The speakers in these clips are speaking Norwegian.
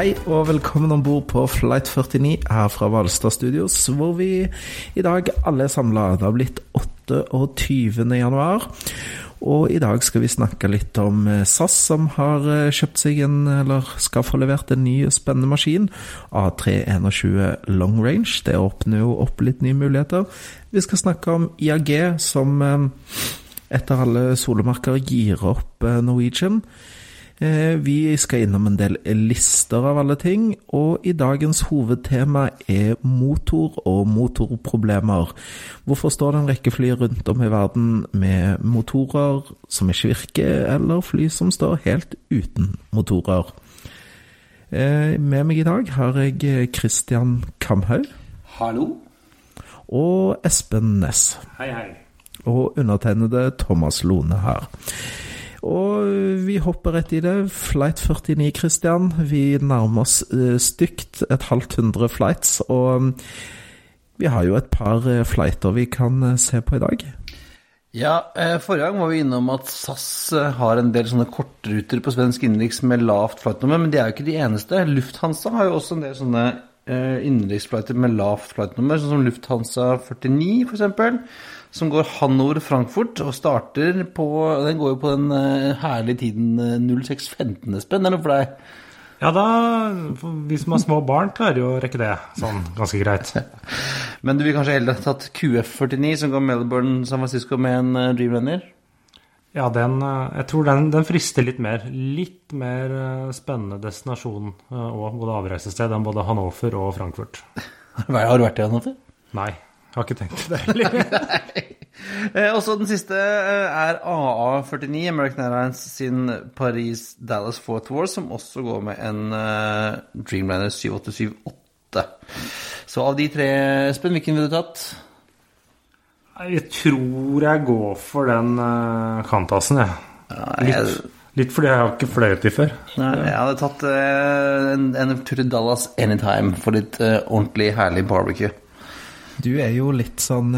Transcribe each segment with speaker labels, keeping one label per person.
Speaker 1: Hei og velkommen om bord på Flight 49 her fra Hvalstad Studios, hvor vi i dag alle er samla. Det har blitt 28. januar, og i dag skal vi snakke litt om eh, SAS, som har eh, kjøpt seg en, eller skal få levert en ny spennende maskin. A321 Long Range. Det åpner jo opp litt nye muligheter. Vi skal snakke om IAG, som eh, etter alle solemerker gir opp Norwegian. Vi skal innom en del lister av alle ting, og i dagens hovedtema er motor og motorproblemer. Hvorfor står det en rekke fly rundt om i verden med motorer som ikke virker, eller fly som står helt uten motorer? Med meg i dag har jeg Christian Kamhaug.
Speaker 2: Hallo.
Speaker 1: Og Espen Næss.
Speaker 3: Hei, hei.
Speaker 1: Og undertegnede Thomas Lone her. Og vi hopper rett i det. Flight 49, Christian. Vi nærmer oss stygt et halvt hundre flights. Og vi har jo et par flighter vi kan se på i dag.
Speaker 2: Ja, forrige gang var vi innom at SAS har en del sånne kortruter på svensk innenriks med lavt flightnummer, men de er jo ikke de eneste. Lufthansa har jo også en del sånne innenriksflighter med lavt flightnummer, sånn som Lufthansa 49 f.eks som går Hanover-Frankfurt og starter på Den går jo på den herlige tiden 06.15, Espen. Er det noe for deg?
Speaker 3: Ja, da Vi som har små barn, klarer jo å rekke det sånn ganske greit.
Speaker 2: Men du vil kanskje heller ha tatt QF49, som går Melbourne San Francisco med en Dreamliner?
Speaker 3: Ja, den Jeg tror den, den frister litt mer. Litt mer spennende destinasjon og både avreisested enn både Hannover og Frankfurt.
Speaker 2: Har du vært i Hannover?
Speaker 3: Nei. Jeg har ikke tenkt det heller.
Speaker 2: Og så den siste er AA49, American Airlines sin Paris-Dallas Fort War, som også går med en Dreamliner 7878. Så av de tre, Espen, hvilken ville du tatt?
Speaker 3: Jeg tror jeg går for den Kantasen, jeg. Litt, litt fordi jeg har ikke fløyet de før.
Speaker 2: Nei, jeg hadde tatt en, en tur til Dallas anytime for litt ordentlig herlig barbecue.
Speaker 1: Du er jo litt sånn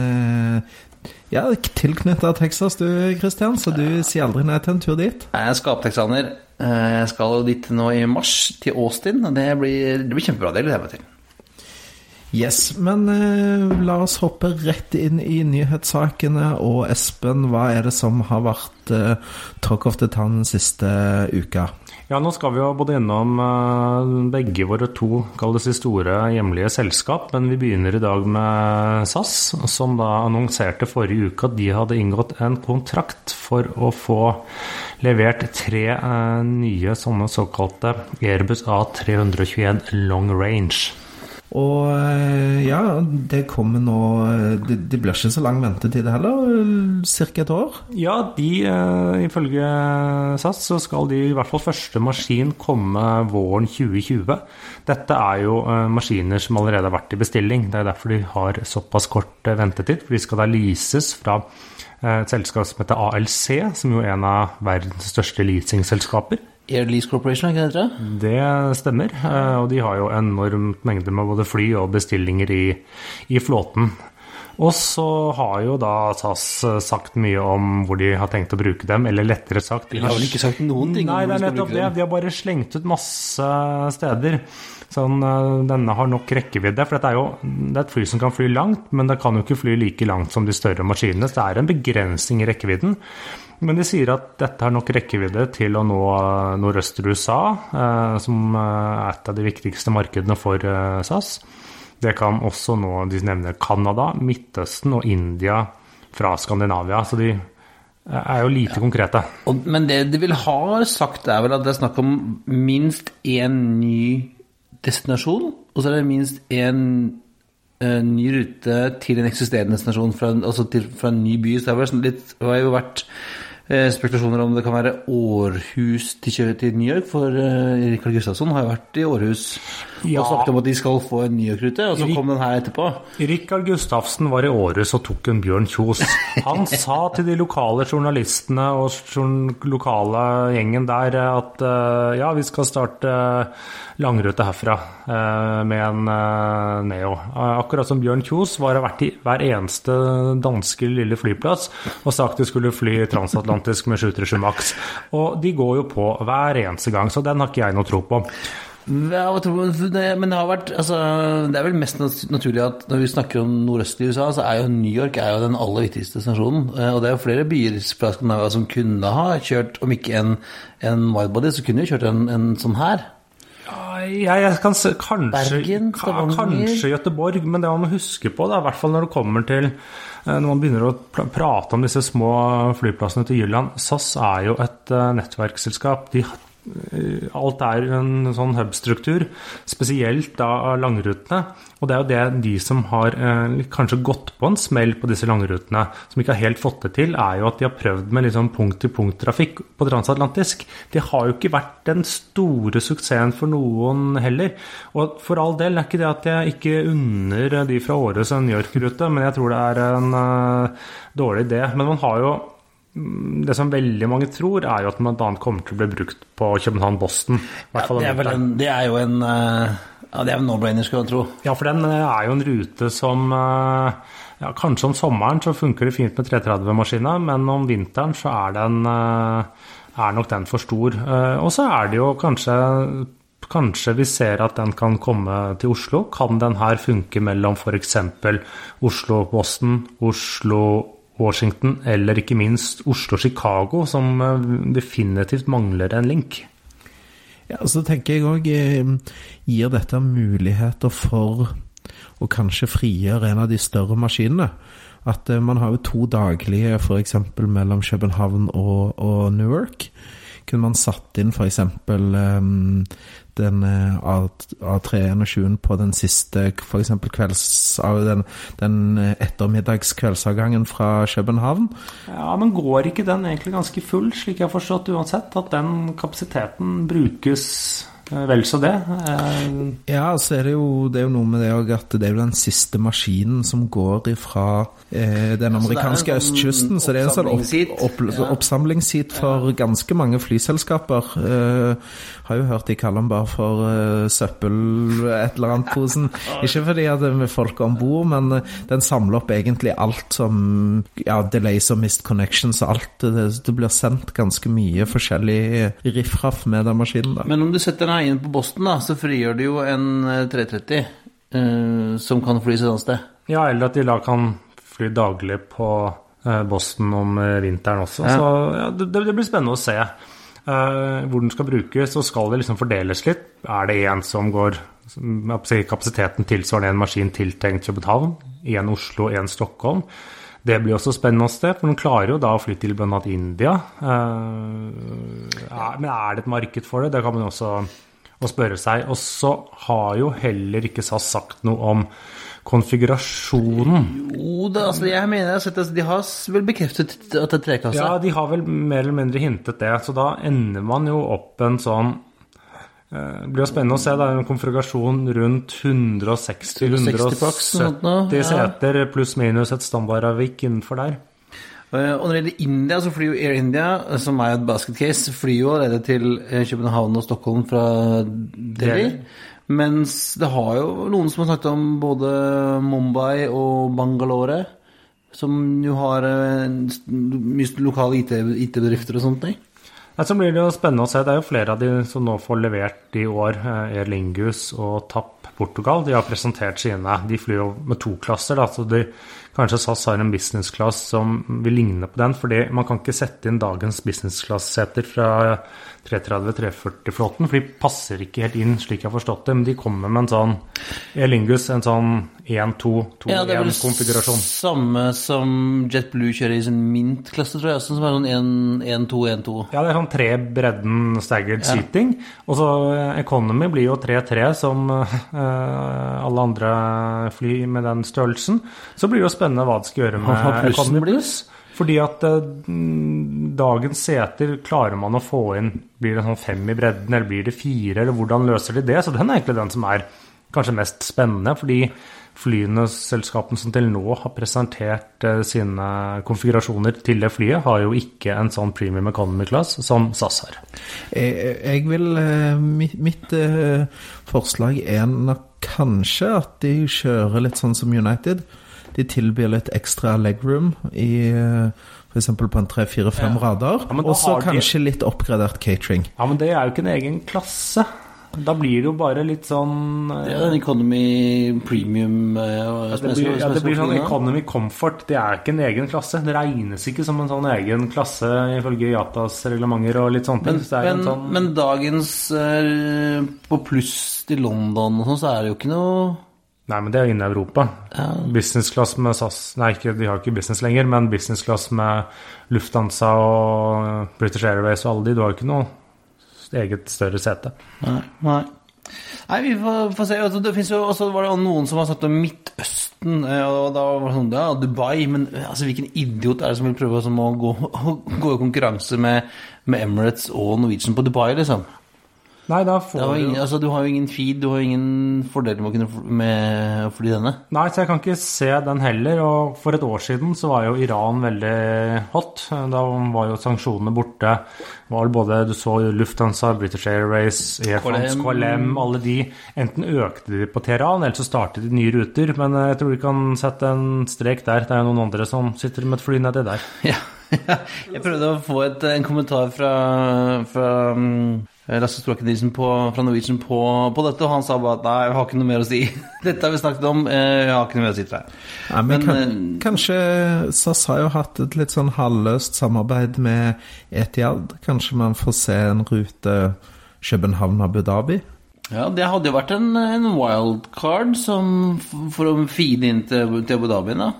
Speaker 1: ja, tilknytta Texas du, Christian, så du sier aldri nei til en tur dit?
Speaker 2: Jeg er skaptexaner. Jeg skal dit nå i mars, til Austin. og Det blir, det blir kjempebra. Det gleder jeg meg til.
Speaker 1: Yes, men eh, la oss hoppe rett inn i nyhetssakene. Og Espen, hva er det som har vært eh, talk of the town den siste uka?
Speaker 3: Ja, nå skal vi jo både innom begge våre to kalles de store hjemlige selskap, men vi begynner i dag med SAS, som da annonserte forrige uke at de hadde inngått en kontrakt for å få levert tre nye sånne såkalte Airbus A321 long range.
Speaker 1: Og ja, det kommer nå Det, det blir ikke så lang ventetid heller? Ca. et år?
Speaker 3: Ja, de, ifølge SAS så skal de i hvert fall første maskin komme våren 2020. Dette er jo maskiner som allerede har vært i bestilling. Det er derfor de har såpass kort ventetid. For de skal da leases fra et selskap som heter ALC, som jo er en av verdens største leasingselskaper.
Speaker 2: Air Lease Corporation, ikke det?
Speaker 3: Det stemmer. Og de har jo enormt mengde med både fly og bestillinger i, i flåten. Og så har jo da SAS sagt mye om hvor de har tenkt å bruke dem, eller lettere sagt
Speaker 2: De har vel ikke sagt noen ting?
Speaker 3: Nei, det er nettopp det. De har bare slengt ut masse steder. Sånn, denne har nok rekkevidde. For dette er jo det er et fly som kan fly langt, men det kan jo ikke fly like langt som de større maskinene. Så det er en begrensning i rekkevidden. Men de sier at dette har nok rekkevidde til å nå eh, som er et av de viktigste markedene for eh, SAS. Det kan også nå, de nevner Canada, Midtøsten og India fra Skandinavia. Så de er jo lite ja. konkrete.
Speaker 2: Og, men det de vil ha sagt, er vel at det er snakk om minst én ny destinasjon, og så er det minst én ny rute til en eksisterende destinasjon fra, altså til, fra en ny by. Så det har, litt, det har jo vært eh, spekulasjoner om det kan være Århus til kjøret til New York, for eh, Rikard Gustavsson har jo vært i Århus
Speaker 3: Ja.
Speaker 2: og snakket om at de skal få en New York-rute, og så
Speaker 3: Rik-
Speaker 2: kom den her etterpå.
Speaker 3: Rikard Gustavsen var i Århus og tok en Bjørn Kjos. Han sa til de lokale journalistene og den lokale gjengen der at eh, ja, vi skal starte langrute herfra eh, med en eh, Neo. Eh, Akkurat som Bjørn Kjos var og vært i hver eneste danske lille flyplass og sagt de skulle fly transatlantisk med 737 Max. Og de går jo på hver eneste gang, så den har ikke jeg noe tro på.
Speaker 2: Det, men det har vært altså, Det er vel mest naturlig at når vi snakker om nordøst i USA, så er jo New York er jo den aller viktigste destinasjonen. Eh, Og det er jo flere byer fra Skandinavia som kunne ha kjørt, om ikke en, en widebody, så kunne de kjørt en, en sånn her.
Speaker 3: Ja, jeg kan se, kanskje,
Speaker 2: Bergen, Stavanger.
Speaker 3: kanskje Göteborg, men det man må huske på, da, i hvert fall når det kommer til Når man begynner å prate om disse små flyplassene til Jylland SAS er jo et eh, nettverksselskap. De, eh, alt er en sånn hub-struktur, spesielt da langrutene. Og det er jo det de som har eh, kanskje gått på en smell på disse langrutene, som ikke har helt fått det til, er jo at de har prøvd med liksom punkt-til-punkt-trafikk på transatlantisk. Det har jo ikke vært den store suksessen for noen heller. Og for all del er ikke det at jeg ikke unner de fra Åres en New York-rute, men jeg tror det er en eh, dårlig idé. Men man har jo det som veldig mange tror, er jo at den bl.a. kommer til å bli brukt på København-Boston.
Speaker 2: Ja, det, er en, det er jo en eh, ja, det er en no-brainer, skulle man tro.
Speaker 3: Ja, for den eh, er jo en rute som eh, ja, Kanskje om sommeren så funker det fint med 330-maskina, men om vinteren så er den er nok den for stor. Og så er det jo kanskje Kanskje vi ser at den kan komme til Oslo. Kan den her funke mellom f.eks. Oslo-Boston, Oslo-Washington eller ikke minst Oslo-Chicago, som eh, definitivt mangler en link?
Speaker 1: Ja, så tenker jeg òg gir dette muligheter for å kanskje frigjøre en av de større maskinene. At eh, man har jo to daglige f.eks. mellom København og, og Newark. Kunne man satt inn f.eks. Um, den eh, A- A321 på den siste f.eks. kvelds... Den, den eh, ettermiddagskveldsavgangen fra København?
Speaker 3: Ja, men går ikke den egentlig ganske full, slik jeg har forstått uansett? At den kapasiteten brukes eh, vel så det?
Speaker 1: Ja, så er det jo, det er jo noe med det òg at det er jo den siste maskinen som går ifra eh, den amerikanske
Speaker 2: sånn
Speaker 1: østkysten. Så det er en sånn opp, opp, oppsamlingsheat for ganske mange flyselskaper. Eh, har jo hørt de kaller den bare for uh, søppel et eller annet posen. Ikke fordi at det er med folk om bord, men uh, den samler opp egentlig alt som ja, delays og missed connections og alt. Det, det blir sendt ganske mye forskjellig riffraff med den maskinen. da.
Speaker 2: Men om du setter deg inn på Boston, da, så frigjør du jo en eh, 330 uh, som kan flys et annet sted.
Speaker 3: ja, eller at de da kan fly daglig på eh, Boston om eh, vinteren også.
Speaker 2: Ja.
Speaker 3: Så ja, det, det blir spennende å se eh, hvor den skal brukes. Og skal det liksom fordeles litt? Er det en som går Kapasiteten tilsvarende en maskin tiltenkt København, en Oslo, en Stockholm? Det blir også spennende å se, for den klarer jo da å fly til bl.a. India. Eh, men er det et marked for det? Det kan man også spørre seg. Og så har jo heller ikke SAS sagt noe om konfigurasjonen.
Speaker 2: Jo da, altså jeg mener at de har vel bekreftet at det er trekasse.
Speaker 3: Ja, de har vel mer eller mindre hintet det, så da ender man jo opp en sånn eh, Det blir jo spennende å se. Det er en konfigurasjon rundt 160-170
Speaker 2: pax, ja.
Speaker 3: seter, pluss minus et standardavvik innenfor der.
Speaker 2: Eh, Og når det gjelder India, så flyr jo Air India, eh, som er et basketcase, flyr jo allerede til København og Stockholm fra Delhi.
Speaker 3: Delhi.
Speaker 2: Mens det har jo noen som har snakket om både Mumbai og Bangalore, som jo har eh, mye lokale IT IT-bedrifter og sånt. ting.
Speaker 3: Nei, Så blir det jo spennende å se. Det er jo flere av de som nå får levert i år. eh, Air Lingus og TAP Portugal. De har presentert sine. De flyr jo med to klasser, da, så de, kanskje SAS har en business class som vil ligne på den. fordi man kan ikke sette inn dagens business class-seter fra 330-340-flåten, for de passer ikke helt inn, slik jeg har forstått det. Men de kommer med en sånn Elingus, Lingus, en sånn 1-2-2-1-konfigurasjon.
Speaker 2: Ja, det er vel samme som JetBlue kjører i sin Mint-klasse, tror jeg, som er sånn 1-2-1-2.
Speaker 3: Ja, det er sånn tre bredden staggered seating. Og så eh, Economy blir jo 3-3 som uh, alle andre fly med den størrelsen. Så blir det jo spennende hva det skal gjøre med Economy? Plus. Fordi at eh, mm, dagens seter klarer man å få inn Blir det sånn fem i bredden, eller blir det fire, eller hvordan løser de det? Så den er egentlig den som er kanskje mest spennende, fordi flyene, selskapene som til nå har presentert eh, sine konfigurasjoner til det flyet, har jo ikke en sånn premium economy-class som SAS har.
Speaker 1: Jeg, vil eh, mitt eh, forslag er nok kanskje at de kjører litt sånn som United. De tilbyr litt ekstra legroom i F.eks. på en tre-fire-fem rader.
Speaker 3: Ja,
Speaker 1: og så
Speaker 3: kanskje de-
Speaker 1: litt oppgradert catering.
Speaker 3: Ja, men det er jo ikke en egen klasse. Da blir det jo bare litt sånn eh,
Speaker 2: Det er en economy premium eh,
Speaker 3: Ja, det blir, ja, det blir sånn economy comfort. Det er ikke en egen klasse. Det regnes ikke som en sånn egen klasse ifølge Yatas reglementer og litt sånne ting.
Speaker 2: Men,
Speaker 3: Så det er
Speaker 2: men,
Speaker 3: en sånn,
Speaker 2: men dagens eh, På pluss til London og sånn, så er det jo ikke noe
Speaker 3: Nei, men det er jo inne i Europa.
Speaker 2: Ja.
Speaker 3: Business class med SAS Nei, ikke, de har ikke business lenger, men business class med Lufthansa og British Airways og alle de. Du har jo ikke noe eget større sete.
Speaker 2: Nei. nei. Nei, vi får, får se. Altså, det finnes jo også var det noen som har sagt om Midtøsten, eh, og da var det sånn Ja, Dubai, men eh, altså, hvilken idiot er det som vil prøve som å gå, gå i konkurranse med, med Emirates og Norwegian på Dubai, liksom?
Speaker 3: Nei, da får du
Speaker 2: ingen, altså, du har jo ingen feed, du har jo ingen fordeler med å kunne fly denne.
Speaker 3: Nei, så jeg kan ikke se den heller. Og for et år siden så var jo Iran veldig hot. Da var jo sanksjonene borte. Var både, Du så jo Lufthansa, British Airways, Air France,
Speaker 2: KLM.
Speaker 3: Alle de. Enten økte de på Teheran, eller så startet de nye ruter. Men eh, jeg tror vi kan sette en strek der. Det er jo noen andre som sitter med et fly nedi der.
Speaker 2: Ja. Jeg prøvde å få et, en kommentar fra, fra um, Lasse Stråken Nilsen på, fra Norwegian på, på dette, og han sa bare at nei, jeg har ikke noe mer å si. Dette har vi snakket om, eh, jeg har ikke noe mer å si til deg.
Speaker 1: Ja, men
Speaker 2: Men,
Speaker 1: kan,
Speaker 2: eh,
Speaker 1: kanskje SAS har jo hatt et litt sånn halvløst samarbeid med Etiad. Kanskje man får se en rute København-Abu Dhabi?
Speaker 2: Ja, det hadde jo vært en, en wildcard som, for å feede inn til, til Abu Dhabi, da.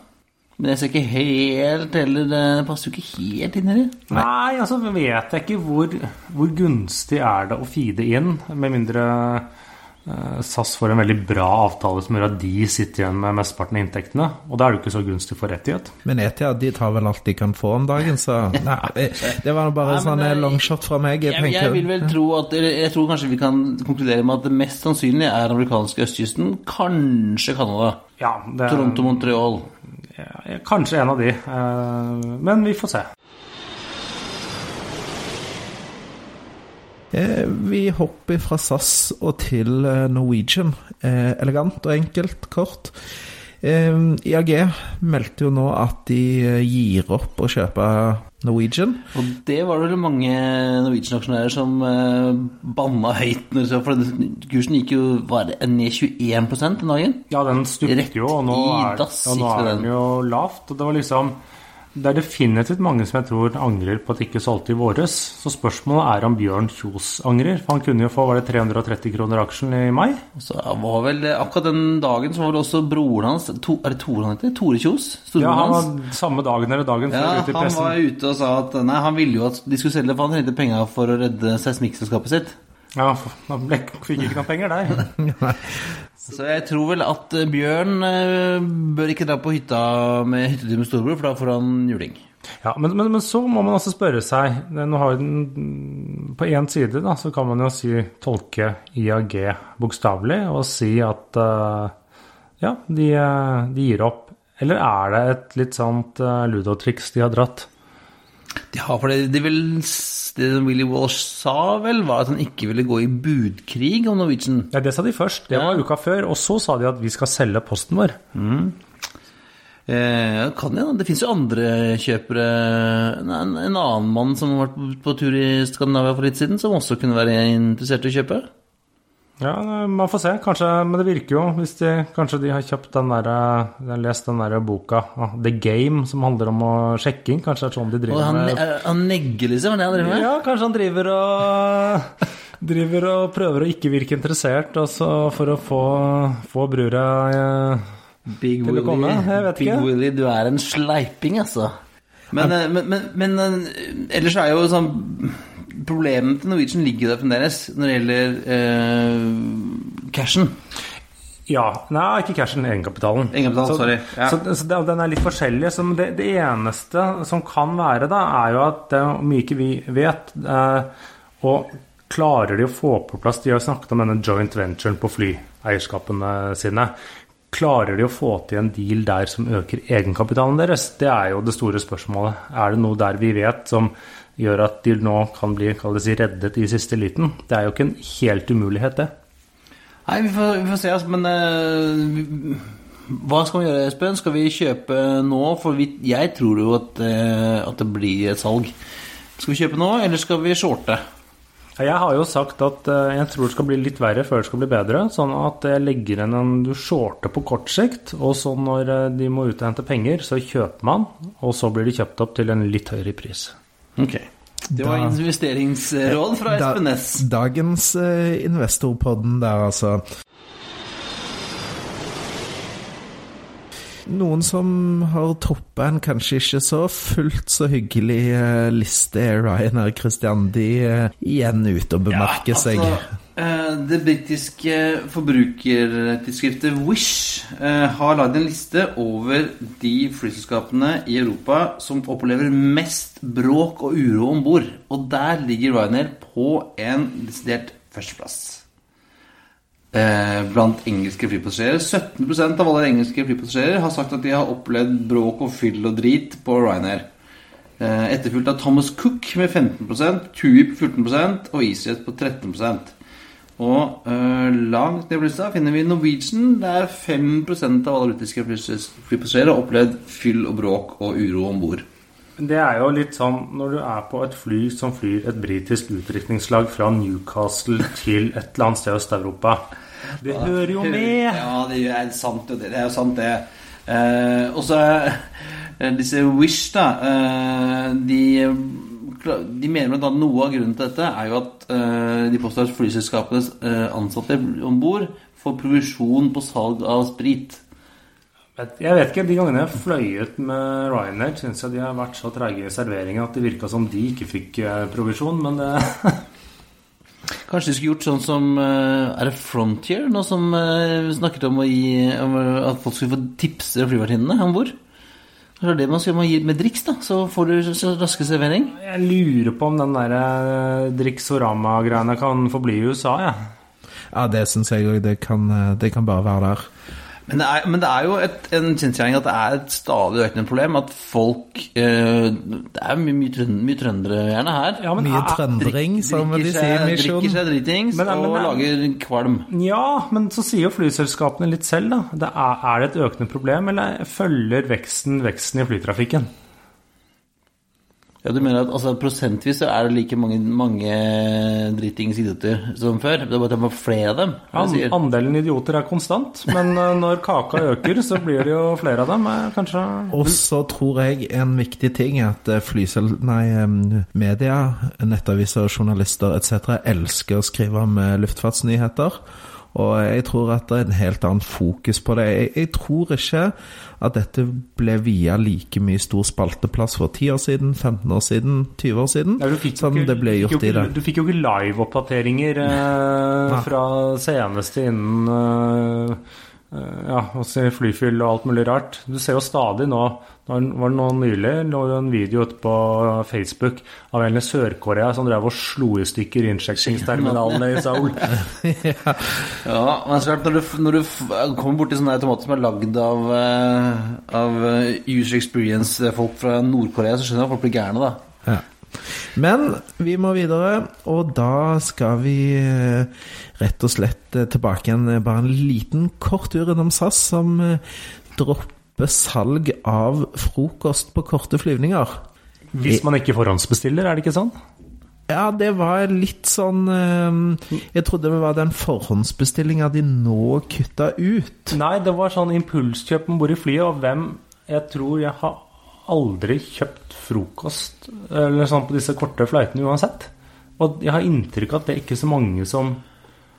Speaker 2: Men jeg ser ikke helt heller Det passer jo ikke helt inn heller.
Speaker 3: Nei, altså vet jeg ikke hvor, hvor gunstig er det å feede inn, med mindre eh, SAS får en veldig bra avtale som gjør at de sitter igjen med mesteparten av inntektene. Og da er det jo ikke så gunstig for Etiad.
Speaker 1: Men Etiad de tar vel alt de kan få om dagen, så Nei, det var bare
Speaker 2: en
Speaker 1: sånn
Speaker 2: det-
Speaker 1: longshot fra meg. Jeg,
Speaker 2: Jeg, jeg vil vel tro at Jeg tror kanskje vi kan konkludere med at det mest sannsynlige er den amerikanske østkysten, kanskje Canada.
Speaker 3: Ja, det,
Speaker 2: Toronto, Montreal.
Speaker 3: Ja, kanskje en av de. eh, Men vi får se.
Speaker 1: Eh, Vi hopper fra SAS og til eh, Norwegian. Eh, Elegant og enkelt, kort. Eh, IAG meldte jo nå at de eh, gir opp å kjøpe Norwegian.
Speaker 2: Og det var det vel mange Norwegian-aksjonærer som eh, banna høyt. For den kursen gikk jo var det ned 21% den dagen.
Speaker 3: Ja, den stupte jo, og nå er, ja, nå er den
Speaker 2: den.
Speaker 3: jo lavt. Og det var liksom Det er definitivt mange som jeg tror angrer på at de ikke solgte i våres. Så spørsmålet er om Bjørn Kjos angrer. For han kunne jo få var det 330 kroner aksjen i mai.
Speaker 2: Så var vel Akkurat den dagen så var det også broren hans to, Er det Tore han heter? Tore Kjos?
Speaker 3: Ja, han
Speaker 2: hans?
Speaker 3: var samme dagen eller dagen før
Speaker 2: Ja,
Speaker 3: ute i pressen.
Speaker 2: han var ute og sa at nei, han ville jo at de skulle selge, for han trengte penger for å redde seismikkselskapet sitt.
Speaker 3: Ja, da ble- fikk ikke noen penger der.
Speaker 2: Så jeg tror vel at eh, Bjørn eh, bør ikke dra på hytta med hyttetur med storebror, for da får han juling.
Speaker 3: Ja, men, men, men så må man også spørre seg nå har den, På én side da, så kan man jo si, tolke IAG bokstavelig og si at uh, ja, de, eh, de gir opp. Eller er det et litt sånt uh, ludotriks de har dratt?
Speaker 2: Ja, for det, det, vil, det Willy Walsh sa vel, var at han ikke ville gå i budkrig om Norwegian.
Speaker 3: Ja, Det sa de først, det var
Speaker 2: Ja.
Speaker 3: uka før. Og så sa de at vi skal selge posten vår.
Speaker 2: Eh, kan jeg, det fins jo andre kjøpere en, en en annen mann som har vært på, på tur i Skandinavia for litt siden, som også kunne være interessert i å kjøpe.
Speaker 3: Ja, man får se. Kanskje, men det virker jo hvis de Kanskje de har kjøpt den der, de har lest den der boka ah, The Game, som handler om å sjekking. Kanskje det er sånn de driver
Speaker 2: han,
Speaker 3: med
Speaker 2: han negger, liksom? Er det han driver med?
Speaker 3: Ja, kanskje han driver og Driver og prøver å ikke virke interessert, altså for å få, få brura eh,
Speaker 2: Big
Speaker 3: Til å komme? Jeg vet
Speaker 2: Big
Speaker 3: ikke.
Speaker 2: Willy, du er en sleiping, altså. Men, eh, men, men, men eh, ellers er jo sånn Problemet til Norwegian ligger der fremdeles når det gjelder eh, cashen.
Speaker 3: Ja. Nei, ikke cashen, egenkapitalen.
Speaker 2: Egenkapital,
Speaker 3: Så-
Speaker 2: sorry. Ja.
Speaker 3: Så, så det, den er litt forskjellig. Så det, det eneste som kan være, da, er jo at det er mye ikke vi vet. Eh, og klarer de å få på plass De har snakket om denne joint venturen på flyeierskapene sine. Klarer de å få til en deal der som øker egenkapitalen deres? Det er jo det store spørsmålet. Er det noe der vi vet som gjør at de nå kan bli si, reddet i siste liten? Det er jo ikke en helt umulighet, det.
Speaker 2: Nei, vi får, vi får se, altså. Men uh, hva skal vi gjøre, Espen? Skal vi kjøpe nå? For vi, jeg tror jo at, uh, at det blir et salg. Skal vi kjøpe nå, eller skal vi shorte?
Speaker 3: Ja, Jeg har jo sagt at eh, jeg tror det skal bli litt verre før det skal bli bedre. Sånn at jeg legger inn en du shorter på kort sikt, og så når eh, de må ut og hente penger, så kjøper man, og så blir de kjøpt opp til en litt høyere pris.
Speaker 2: Ok. Det var
Speaker 1: Da-
Speaker 2: investeringsråd fra
Speaker 1: Da-
Speaker 2: Espen Næss.
Speaker 1: Dagens uh, investorpodden der, altså. Noen som har toppa en kanskje ikke så fullt så hyggelig eh, liste, er Ryanair Christian. De er igjen ute og bemerker seg.
Speaker 2: eh, det britiske forbrukertidsskriftet Wish eh, har lagd en liste over de flyselskapene i Europa som opplever mest bråk og uro om bord. Og der ligger Ryanair på en desidert førsteplass. Eh, blant engelske flypassasjerer. 17% av alle engelske flypassasjerer har sagt at de har opplevd bråk og fyll og drit på Ryanair. Eh, etterfulgt av Thomas Cook med 15% TUI på 14% og EasyJet på 13% Og eh, langt ned på lista finner vi Norwegian, der 5% av alle russiske flypassasjerer har opplevd fyll og bråk og uro om bord.
Speaker 3: Det er jo litt sånn når du er på et fly som flyr et britisk utdrikningslag fra Newcastle til et eller annet sted i Øst-Europa. Det hører jo med!
Speaker 2: Ja, det er sant, det. Det er jo sant, det. Eh, og så er disse Wish, da eh, de, de mener blant annet noe av grunnen til dette er jo at eh, de påstår at flyselskapenes eh, ansatte om bord får provisjon på salg av sprit.
Speaker 3: Jeg vet ikke, De gangene jeg fløy ut med Ryanair, syns jeg de har vært så treige i serveringen at det virka som de ikke fikk eh, provisjon, men det
Speaker 2: Kanskje de skulle gjort sånn som eh, Er det Frontier nå som eh, snakket om, å gi, om at folk skulle få tipse flyvertinnene om bord? Det er det man skal man gi med driks, da? Så får du så raske servering?
Speaker 3: Jeg lurer på om den der Drixorama-greiene kan forbli i USA, jeg.
Speaker 1: Ja, det syns jeg òg. Det, det kan bare være der.
Speaker 2: Men det er, men det er jo et, en kjensgjerning at det er et stadig økende problem at folk eh, Det er mye, mye, trønd, mye trøndere gjerne her.
Speaker 3: Ja, men
Speaker 1: Mye
Speaker 3: er-
Speaker 1: trøndring, som de sier i
Speaker 2: seg, drikker seg dritings
Speaker 3: Men- men-
Speaker 2: og
Speaker 3: men-
Speaker 2: lager kvalm.
Speaker 3: Ja, men så sier jo flyselskapene litt selv, da. Det er, er det et økende problem, eller følger veksten veksten i flytrafikken?
Speaker 2: Ja, Du mener at altså, prosentvis så er det like mange, mange dritings idioter som før? Det er bare at det var flere av dem?
Speaker 3: Ja,
Speaker 2: sier.
Speaker 3: andelen idioter er konstant, men eh, når kaka øker, så blir det jo flere av dem. eh, Kanskje
Speaker 1: Og så tror jeg en viktig ting er at eh, flysel... Nei, media, nettaviser, journalister etc. elsker å skrive om luftfartsnyheter. Og jeg tror at det er en helt annen fokus på det. Jeg, jeg tror ikke at dette ble via like mye stor spalteplass for 10 år siden, 15 år siden, 20 år siden,
Speaker 3: ja,
Speaker 1: som
Speaker 3: ikke-
Speaker 1: det ble gjort
Speaker 3: jo
Speaker 1: i det.
Speaker 3: Du fikk jo ikke live-oppdateringer eh, fra seneste innen eh, ja, også flyfyll og alt mulig rart. Du ser jo stadig nå Nå var det nå nylig lå jo en video ute på Facebook av en i Sør-Korea som drev og slo i stykker innsjekkingsterminalene i Seoul.
Speaker 2: Ja, men så klart, når du, når du kommer borti sånne automater som er lagd av, eh, av eh, user experience-folk fra Nord-Korea, så skjønner jeg at folk blir gærne, da.
Speaker 1: Ja. Men vi må videre, og da skal vi eh, rett og slett eh, tilbake igjen. eh, Bare en liten kort tur innom SAS, som dropper salg av frokost på korte flyvninger.
Speaker 3: Hvis man ikke forhåndsbestiller, er det ikke sånn?
Speaker 1: Ja, det var litt sånn Jeg trodde det var den forhåndsbestillinga de nå kutta ut.
Speaker 3: Nei, det var sånn impulskjøp om bord i flyet, og hvem Jeg tror jeg har aldri kjøpt frokost eller sånn på disse korte flightene uansett. Og jeg har inntrykk av at det er ikke så mange som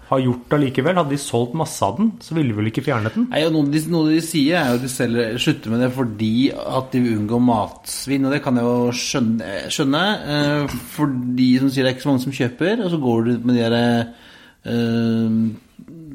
Speaker 3: har gjort det likevel. Hadde de solgt masse av den, så ville de vel ikke fjernet den?
Speaker 2: Nei, noe, de, noe de sier, er jo at de selger, slutter med det fordi at de vil unngå matsvinn. Og det kan jeg jo skjønne. skjønne eh, for de som sier det er ikke så mange som kjøper, og så går du med de derre eh,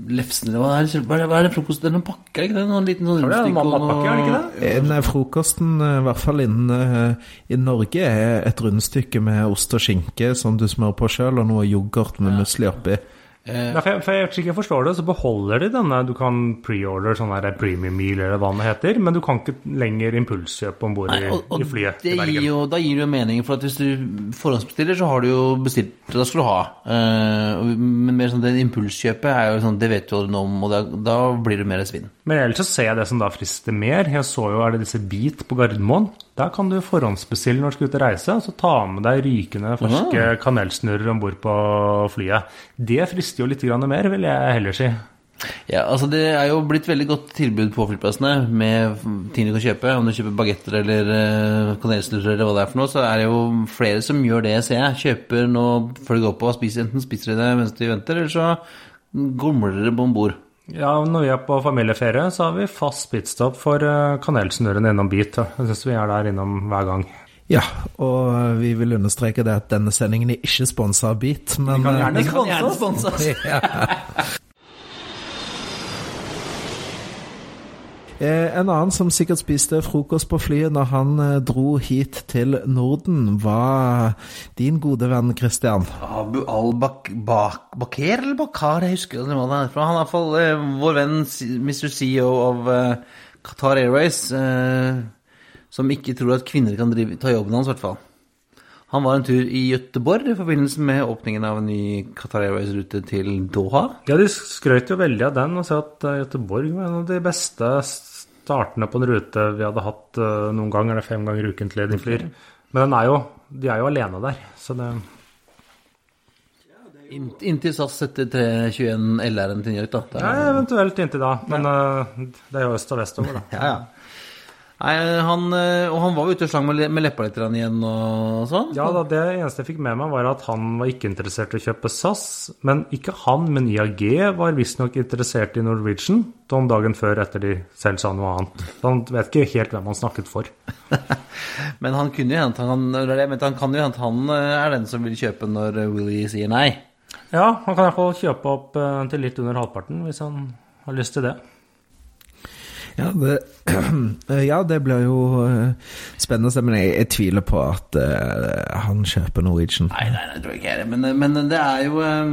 Speaker 2: lefsen eller hva er det? Hva er det, hva er det frokost? Det er noen pakker, er ikke det? Noen liten sånn
Speaker 3: er
Speaker 2: rundstykke og
Speaker 3: er
Speaker 2: noe-?
Speaker 1: Eh, Nei, frokosten, eh, i hvert fall inne eh, i Norge, er et rundstykke med ost og skinke som du smører på sjøl, og noe yoghurt med musli oppi.
Speaker 2: Eh,
Speaker 3: Ja, for jeg, for jeg, jeg forstår det, så beholder de denne Du kan pre-order sånn der premium meal eller hva det heter, men du kan ikke lenger impulskjøpe om bord i,
Speaker 2: Nei,
Speaker 3: i flyet
Speaker 2: det
Speaker 3: til Bergen.
Speaker 2: jo, da gir det jo mening, for at hvis du forhåndsbestiller, så har du jo bestilt, skal du ha. Eh, men mer sånn det impulskjøpet er jo sånn, det vet du noe om, og da, da blir det mer svinn.
Speaker 3: Men ellers så ser jeg det som da frister mer. Jeg så jo er det disse Beat på Gardermoen. Der kan du forhåndsbestille når du skal ut og reise, og så ta med deg rykende ferske kanelsnurrer om bord på flyet. Det frister jo litt mer, vil jeg heller si.
Speaker 2: Ja, altså Det er jo blitt veldig godt tilbud på flyplassene med ting du kan kjøpe. Om du kjøper bagetter eller uh, kanelsnurrer eller hva det er for noe, så er det jo flere som gjør det, ser jeg. Kjøper nå før de går på, og spiser, enten spiser de det mens de venter, eller så gomler de det om bord.
Speaker 3: Ja, når vi er på familieferie, så har vi fast pitstop for kanelsnurren kanelsnurrene innom Beat. Jeg syns vi er der innom hver gang.
Speaker 1: Ja, og vi vil understreke det at denne sendingen er ikke sponsa av Beat, men eh,
Speaker 2: De kan gjerne sponse oss.
Speaker 1: En annen som sikkert spiste frokost på flyet når han eh, dro hit til Norden, var din gode venn Christian.
Speaker 2: Abu al-Bakir eller Bakar, jeg husker ikke hva det er. Han er iallfall uh, vår venn Mr. CEO av eh, Qatar Airways, eh, som ikke tror at kvinner kan drive, ta jobben hans, i hvert fall. Han var en tur i Gøteborg i forbindelse med åpningen av en ny Qatar Airways-rute til Doha.
Speaker 3: Ja, de skrøt jo veldig av den og sa at Gøteborg var en av de beste startene på en rute vi hadde hatt eh, noen gang, eller fem ganger ukentlig de flyr. Men den er jo, de er jo alene der, så det
Speaker 2: Inntil SAS setter 321 LR-en til New York, da.
Speaker 3: Ja, eventuelt inntil da. Men ja. det er jo øst og vest over, da.
Speaker 2: Ja, ja. Nei, han, eh, og han var jo ute og slang med, le- leppa litt igjen og sånn.
Speaker 3: Ja, da, Det eneste jeg fikk med meg, var at han var ikke interessert i å kjøpe SAS. Men ikke han, men IAG var visstnok interessert i Norwegian om dagen før etter de selv sa noe annet. Han vet ikke helt hvem han snakket for.
Speaker 2: Men han kunne jo hente han, eller det, men han kan jo hente han eh, er den som vil kjøpe når eh, Willy sier nei.
Speaker 3: Ja, han kan iallfall kjøpe opp til litt under halvparten, hvis han har lyst til det.
Speaker 1: Ja, det, ja, det blir jo eh, spennende å se, men jeg, jeg tviler på at uh, han kjøper Norwegian.
Speaker 2: Nei, nei, det tror jeg ikke er det. Men, men det er jo um,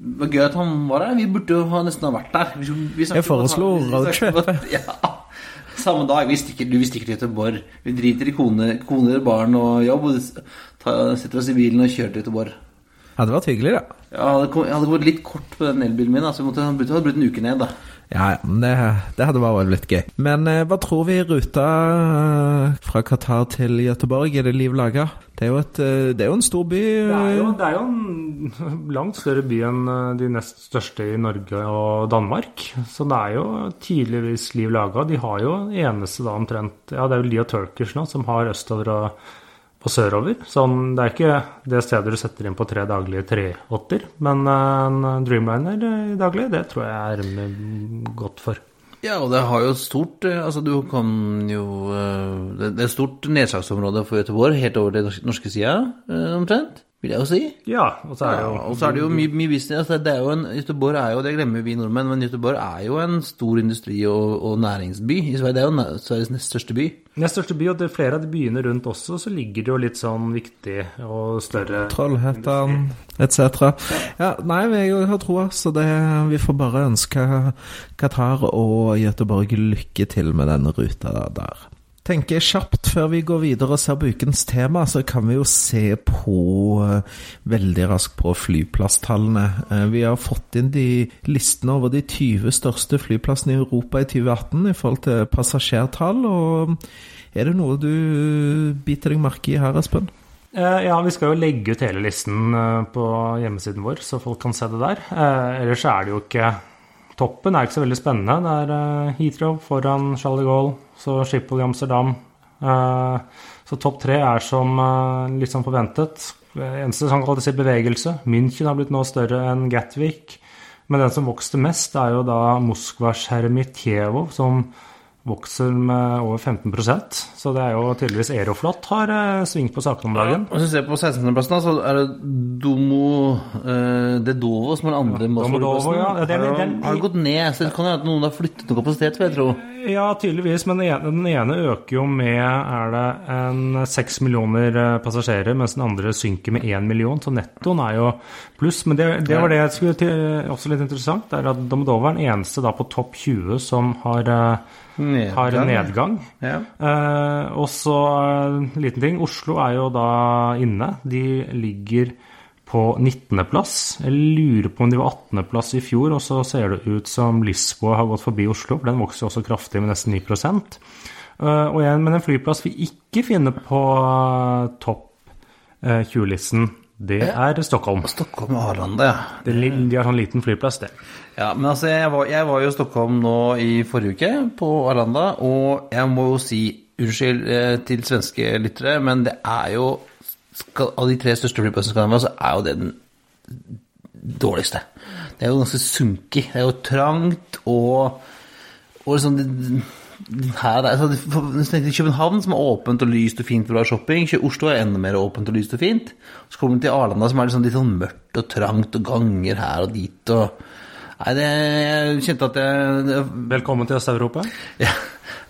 Speaker 2: Det var gøy at han var der. Vi burde jo ha nesten ha vært der. Vi, vi
Speaker 1: Jeg foreslo
Speaker 2: at- Ja. Samme dag. Vi stikker, du, vi stikker til Göteborg. Vi driter i kone, koner, barn og jobb. Og ta, setter oss i bilen og kjører til Göteborg.
Speaker 1: Hadde vært hyggelig, da.
Speaker 2: Ja, jeg hadde, gått litt kort på den elbilen min, da, så jeg måtte, hadde blitt hadde en uke ned. da
Speaker 1: Ja, men det, det hadde vært litt gøy. Men eh, hva tror vi ruta eh, fra Qatar til Göteborg? Er det liv laga? Det er jo, et, eh, det er jo en stor by.
Speaker 3: Det er, jo, det er jo en langt større by enn de nest største i Norge og Danmark. Så det er jo tidligvis liv laga. De har jo eneste da omtrent Ja, det er jo de og Turkish nå som har østover og, og sørover. Sånn, det er ikke det stedet du setter inn på tre daglige 380, men eh, en Dreamliner i daglig, det tror jeg er godt for.
Speaker 2: Ja, og det har jo stort eh, Altså, du kan jo eh, Det er stort nedslagsområde for Göteborg, helt over til norske, sida, omtrent. Vil jeg jo si.
Speaker 3: Ja, og så er det
Speaker 2: Ja,
Speaker 3: jo
Speaker 2: og så er det jo mye, mye business. Altså, det er jo en, Göteborg er jo, det glemmer vi nordmenn, men Göteborg er jo en stor industri- og, og næringsby i Sverige. Det er jo Sveriges nest største by.
Speaker 3: Nest største by, og det er flere av de byene rundt også, så ligger det jo litt sånn viktig og større
Speaker 1: Trollhättan etc. Ja, nei, vi jeg har troa, så det, vi får bare ønske Qatar og Göteborg lykke til med denne ruta der. Tenker kjapt før vi går videre og ser på ukens tema, så kan vi jo se på eh, veldig raskt på flyplasstallene. Eh, Vi har fått inn de listene over de 20 største flyplassene i Europa i 2018 i forhold til passasjertall. og Er det noe du biter deg merke i her, Espen?
Speaker 3: Eh, Ja, vi skal jo legge ut hele listen på hjemmesiden vår, så folk kan se det der. Ellers er det jo ikke Toppen er ikke så veldig spennende. Det er eh, Heathrow foran Charles de Gaulle, så Schiphol i Amsterdam. Eh, Så topp tre er som eh, litt sånn forventet. Eneste som kalles bevegelse. München har blitt nå større enn Gatwick. Men den som vokste mest, er jo da Moskva Sjeremitjevo, som vokser med over 15% så det er jo tydeligvis Aeroflot har eh, svingt på sakene om dagen.
Speaker 2: Hvis du ser på 16.-plassen, så er det Domo eh, Dedovo som er den andre.
Speaker 3: Domodovo, ja. Det er-
Speaker 2: Har,
Speaker 3: den-
Speaker 2: har gått ned, så det kan jo hende noen har flyttet noe kapasitet, vil jeg tro.
Speaker 3: Ja, tydeligvis, men den ene, den ene øker jo med er det en seks millioner eh, passasjerer, mens den andre synker med én million, så nettoen er jo pluss. Men det, det var det jeg skulle til, også litt interessant, det er at Domodovo er den eneste da på topp 20 som har, eh, har en nedgang.
Speaker 2: Ja.
Speaker 3: Eh, og så eh, en liten ting. Oslo er jo da inne. De ligger på 19.-plass. Jeg lurer på om de var 18.-plass i fjor, og så ser det ut som Lisboa har gått forbi Oslo, for den vokser også kraftig med nesten 9 Eh, Og igjen, men en flyplass vi ikke finner på topp eh, 20-listen, det er Stockholm.
Speaker 2: Stockholm og Arlanda, ja.
Speaker 3: Det, de har sånn liten flyplass, det.
Speaker 2: Ja, men altså, jeg var, jeg var jo i Stockholm nå i forrige uke, på Arlanda, og jeg må jo si unnskyld eh, til svenske lyttere, men det er jo skal, Av de tre største flyplassene i Skandinavia, så er jo det den dårligste. Det er jo ganske sunkig. Det er jo trangt og, og det- her er, altså, tenker København, som er åpent og lyst og fint for å ha shopping. Oslo er enda mer åpent og lyst og fint. Så kommer du til Arlanda, som er liksom litt sånn mørkt og trangt, og ganger her og dit. og... Nei, det, jeg kjente at jeg det,
Speaker 3: Velkommen til Øst-Europa.
Speaker 2: ja,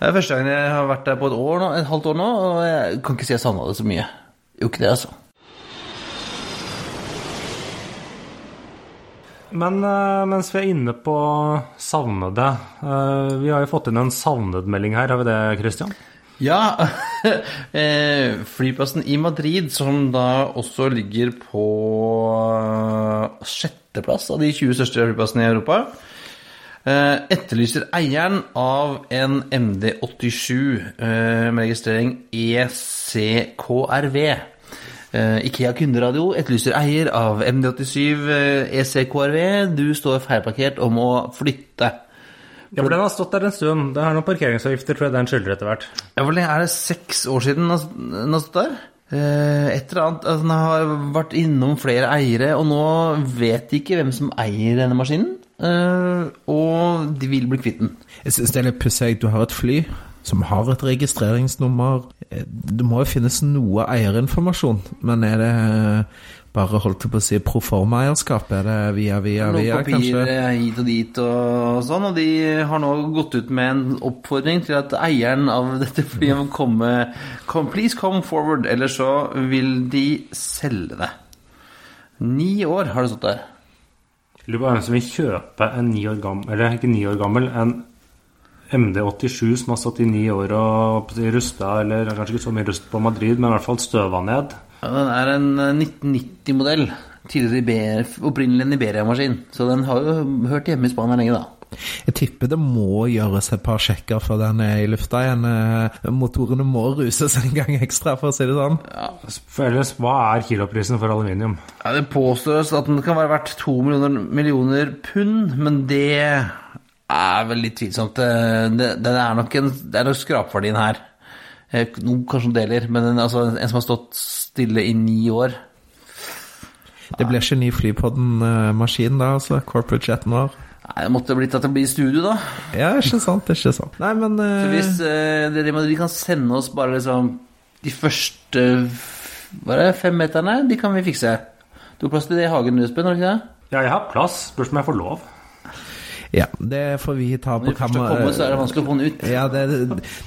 Speaker 2: Det er første gangen jeg har vært der på et år nå, et halvt år nå, og jeg kan ikke si jeg savna det så mye. Jo, ikke det, altså.
Speaker 3: Men eh, mens vi er inne på savnede eh, Vi har jo fått inn en savnedmelding her, har vi det, Christian?
Speaker 2: Ja, eh, flyplassen i Madrid, som da også ligger på sjetteplass av de 20 største flyplassene i Europa, etterlyser eieren av en MD87 eh, med registrering ECKRV. Eh, Ikea kunderadio etterlyser eier av MD87 eh, ECKRV. Du står feilparkert og må flytte.
Speaker 3: Ja, for den har stått der en stund. Det er noen parkeringsavgifter, tror jeg den skylder etter hvert.
Speaker 2: Ja, Hvor lenge er det? Seks år siden den har- stått der? Eh, et eller annet altså, Den har vært innom flere eiere, og nå vet de ikke hvem som eier denne maskinen. eh, og de vil bli kvitt den.
Speaker 1: Jeg syns det er litt pussig. Du har et fly som har et registreringsnummer. Eh, Det må jo finnes noe eierinformasjon, men er det bare holdt på å si proforma-eierskap? Er det via, via,
Speaker 2: Noen
Speaker 1: via, kanskje?
Speaker 2: papirer hit og dit og sånn, og de har nå gått ut med en oppfordring til at eieren av dette flyet må komme come, Please come forward, eller så vil de selge det. Ni år har det stått der.
Speaker 3: Lurer på hvem som vil kjøpe en ni år gammel, eller ikke ni år gammel, en MD87 som har stått i ni år og rusta, eller kanskje ikke så mye rust på Madrid, men i hvert fall støva ned.
Speaker 2: Ja, den er en eh, 1990-modell. Tidligere opprinnelig en Iberia-maskin. Så den har jo hørt hjemme i Spania lenge, da.
Speaker 1: Jeg tipper det må gjøres et par sjekker før den er i lufta igjen. Eh, Motorene må ruses en gang ekstra, for å si det sånn.
Speaker 3: For ellers, hva er kiloprisen for aluminium?
Speaker 2: Ja, Det påstås at den kan være verdt to millioner, millioner pund, men det er vel litt tvilsomt. Det, det, det er nok en, det er nok skrapverdien her. Eh, Noen kanskje deler, men en, altså, en som har stått stille i ni år
Speaker 1: Det blir ikke ny Flypodden-maskin da, altså. Corporate jeten vår.
Speaker 2: Nei, Det måtte blitt at det blir studio, da.
Speaker 1: Ja, ikke sant, ikke sant. Nei, men
Speaker 2: Så
Speaker 1: eh,
Speaker 2: hvis uh, dere de kan sende oss bare liksom de første hva er det, fem meterne, de kan vi fikse. Du har plass til det i hagen, Espen? har du ikke det?
Speaker 3: Ja, jeg har plass. Spørs om jeg får lov.
Speaker 1: Ja, det får vi ta
Speaker 2: Når
Speaker 1: på
Speaker 2: først så er det vanskelig å få den ut.
Speaker 1: Ja, det,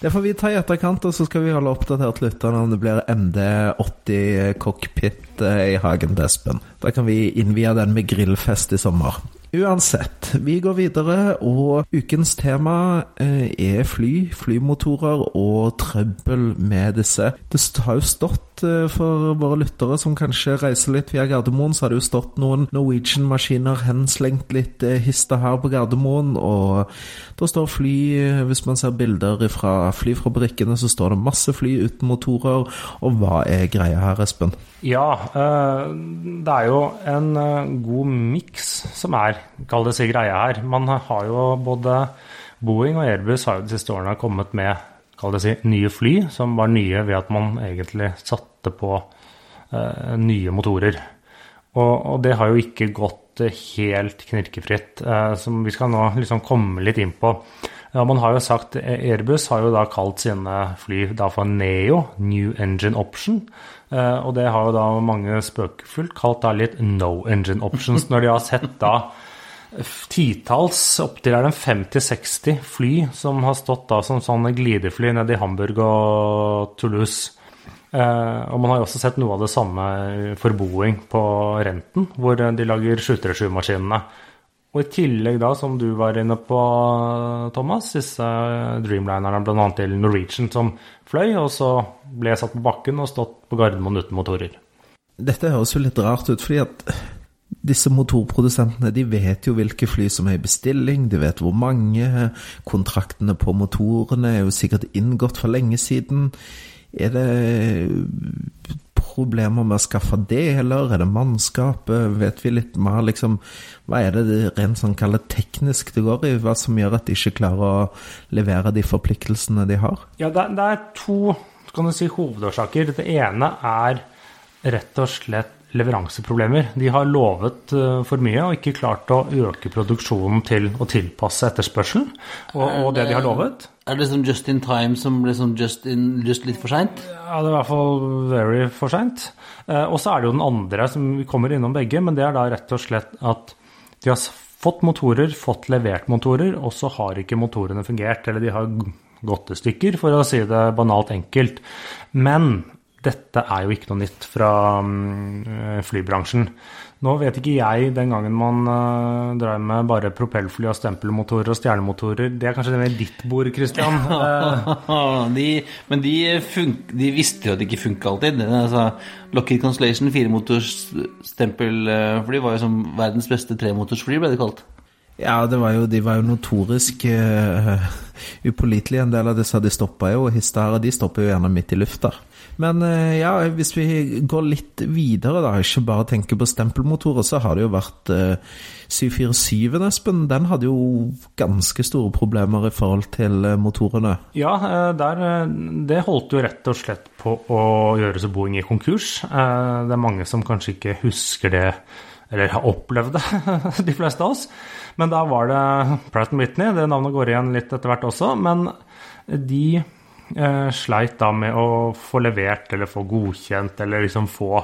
Speaker 1: det får vi ta i etterkant, og så skal vi holde oppdatert lytterne om det blir MD80 cockpit eh, i hagen til Espen. Da kan vi innvie den med grillfest i sommer. Uansett, vi går videre, og ukens tema eh, er fly, flymotorer og trøbbel med disse. Det har jo stått eh, for våre lyttere som kanskje reiser litt via Gardermoen, så har det jo stått noen Norwegian-maskiner henslengt litt eh, hista her på Gardermoen, og det står fly eh, Hvis man ser bilder fra flyfabrikkene, så står det masse fly uten motorer, og hva er greia her, Espen?
Speaker 3: Ja, eh, det er jo en eh, god miks som er, kall det si, greia her. Man har jo både Boeing og Airbus har jo de siste årene kommet med, kall det si, nye fly, som var nye ved at man egentlig satte på nye motorer. Og, og det har jo ikke gått eh, helt knirkefritt, eh, som vi skal nå liksom komme litt inn på. Man har jo sagt Airbus har jo da kalt sine fly da for Neo, New Engine Option. Eh, og det har jo da mange spøkefullt kalt da litt No Engine Options, når de har sett da titalls, opptil 50-60 fly som har stått da som sånne glidefly nede i Hamburg og Toulouse. Eh, og man har jo også sett noe av det samme for Boeing på Renten, hvor de lager 737-maskinene. Og i tillegg da, som du var inne på, Thomas, disse Dreamlinerne bl.a. til Norwegian som fløy, og så ble satt på bakken og stått på Gardermoen uten motorer.
Speaker 1: Dette høres jo litt rart ut, fordi at disse motorprodusentene de vet jo hvilke fly som er i bestilling, de vet hvor mange. Kontraktene på motorene er jo sikkert inngått for lenge siden. Er det problemer med å skaffe det, eller Er det mannskapet? Vet vi litt mer, liksom Hva er det rent sånn kallet teknisk det går i? Hva som gjør at de ikke klarer å levere de forpliktelsene de har?
Speaker 3: Ja, det, det er to kan du si, hovedårsaker. Det ene er rett og slett leveranseproblemer. De har lovet eh, for mye og ikke klart å øke produksjonen til å tilpasse etterspørselen og, og det de har lovet.
Speaker 2: Er det liksom just in time som ble sånn just, in, just litt for seint?
Speaker 3: Ja, det er i hvert fall very for seint. Eh, og så er det jo den andre, som vi kommer innom begge, men det er da rett og slett at de har fått motorer, fått levert motorer, og så har ikke motorene fungert. Eller de har gått i stykker, for å si det banalt enkelt. Men dette er jo ikke noe nytt fra um, flybransjen. Nå vet ikke jeg den gangen man uh, drev med bare propellfly og stempelmotorer og stjernemotorer. Det er kanskje det med ditt bord, Christian?
Speaker 2: de, men de, de, visste jo at det ikke funka alltid. Altså, Lockheed Constellation firemotors stempelfly var jo som verdens beste tremotorsfly, ble det kalt.
Speaker 1: Ja, var jo, de var jo notorisk uh, upålitelige, en del av disse. De stoppa jo, og Histara de stopper jo gjerne midt i lufta. Men uh, ja, hvis vi går litt videre, da, ikke bare tenker på stempelmotorer, så har det jo vært uh, 747, Espen. Den hadde jo ganske store problemer i forhold til eh, motorene.
Speaker 3: Ja, eh, der, det holdt jo rett og slett på å gjøre så Boeing i konkurs. Det er mange som kanskje ikke husker det, eller har opplevd det, de fleste av oss. Men da var det Pratt Whitney, det navnet går igjen litt etter hvert også. Men de eh, sleit da med å få levert eller få godkjent eller liksom få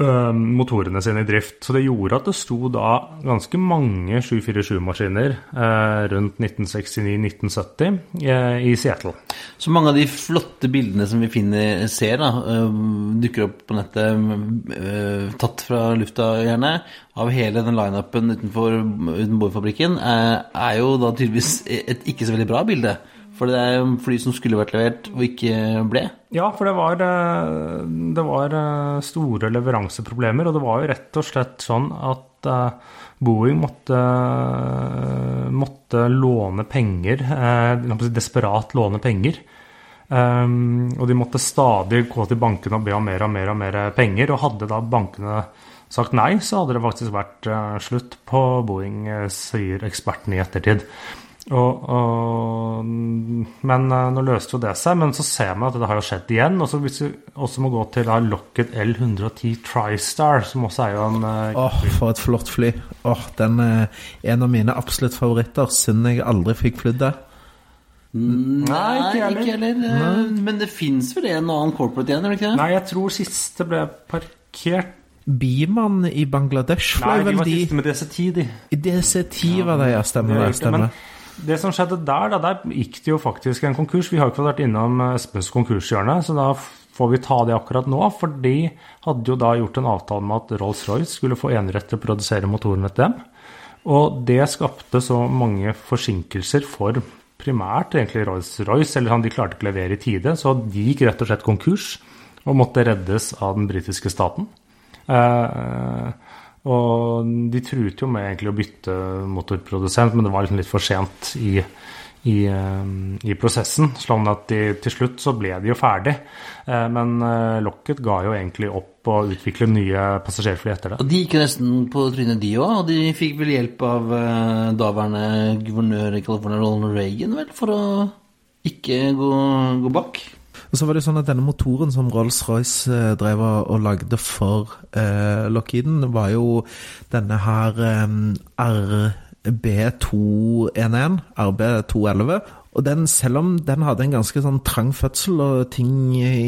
Speaker 3: motorene sine i drift. Så det gjorde at det sto da ganske mange 747-maskiner eh, rundt 1969-1970 eh, i Seattle.
Speaker 2: Så mange av de flotte bildene som vi finner, ser, da, eh, dukker opp på nettet, eh, tatt fra lufta gjerne, av hele den lineupen utenfor utenborfabrikken, er jo da tydeligvis et ikke så veldig bra bilde. For det er fly som skulle vært levert, og ikke ble?
Speaker 3: Ja, for det var, eh, det var eh, store leveranseproblemer. Og det var jo rett og slett sånn at eh, Boeing måtte, måtte låne penger, desperat låne penger. Og de måtte stadig gå til bankene og be om mer og mer og mer penger. Og hadde da bankene sagt nei, så hadde det faktisk vært slutt på Boeing, sier ekspertene i ettertid. Og, og, men eh, nå løste jo det seg. Men så ser man at det har jo skjedd igjen. Og så hvis vi også må gå til da Locket L110 TriStar, som også er jo en
Speaker 1: eh, Åh, oh, for et flott fly. Åh, oh, Den er en av mine absolutt favoritter. Synd jeg aldri fikk flydd det.
Speaker 2: Nei, ikke heller. Men det fins vel en annen corporate igjen, eller ikke?
Speaker 3: Nei, jeg tror siste ble parkert
Speaker 1: Biman i Bangladesh
Speaker 3: fløy vel de Nei, de var siste med DC10, de.
Speaker 1: I DC10 var det, ja. Stemmer det. Stemmer. Men
Speaker 3: det som skjedde der, da, der gikk det jo faktisk en konkurs. Vi har ikke vært innom Espes Espens konkurshjørne, så da får vi ta det akkurat nå. For de hadde jo da gjort en avtale med at Rolls-Royce skulle få enerett til å produsere motorene til dem. Og det skapte så mange forsinkelser for primært egentlig Rolls-Royce, eller han, de klarte ikke å levere i tide, så de gikk rett og slett konkurs og måtte reddes av den britiske staten. Eh, og de truet jo med egentlig å bytte motorprodusent, men det var liksom litt for sent i, i, eh, i, prosessen. Sånn at de, til slutt så ble de jo ferdig. Eh, men Locket ga jo egentlig opp å utvikle nye passasjerfly etter det.
Speaker 2: Og De gikk jo nesten på trynet, de òg. Og de fikk vel hjelp av daværende guvernør i California, Ronald Reagan, vel, for å ikke gå, gå bak?
Speaker 1: Og så var det sånn at denne motoren som Rolls-Royce eh, drev og lagde for eh, Lockheeden, var jo denne her eh, R B211, RB211. Og den, selv om den hadde en ganske sånn trang fødsel, og ting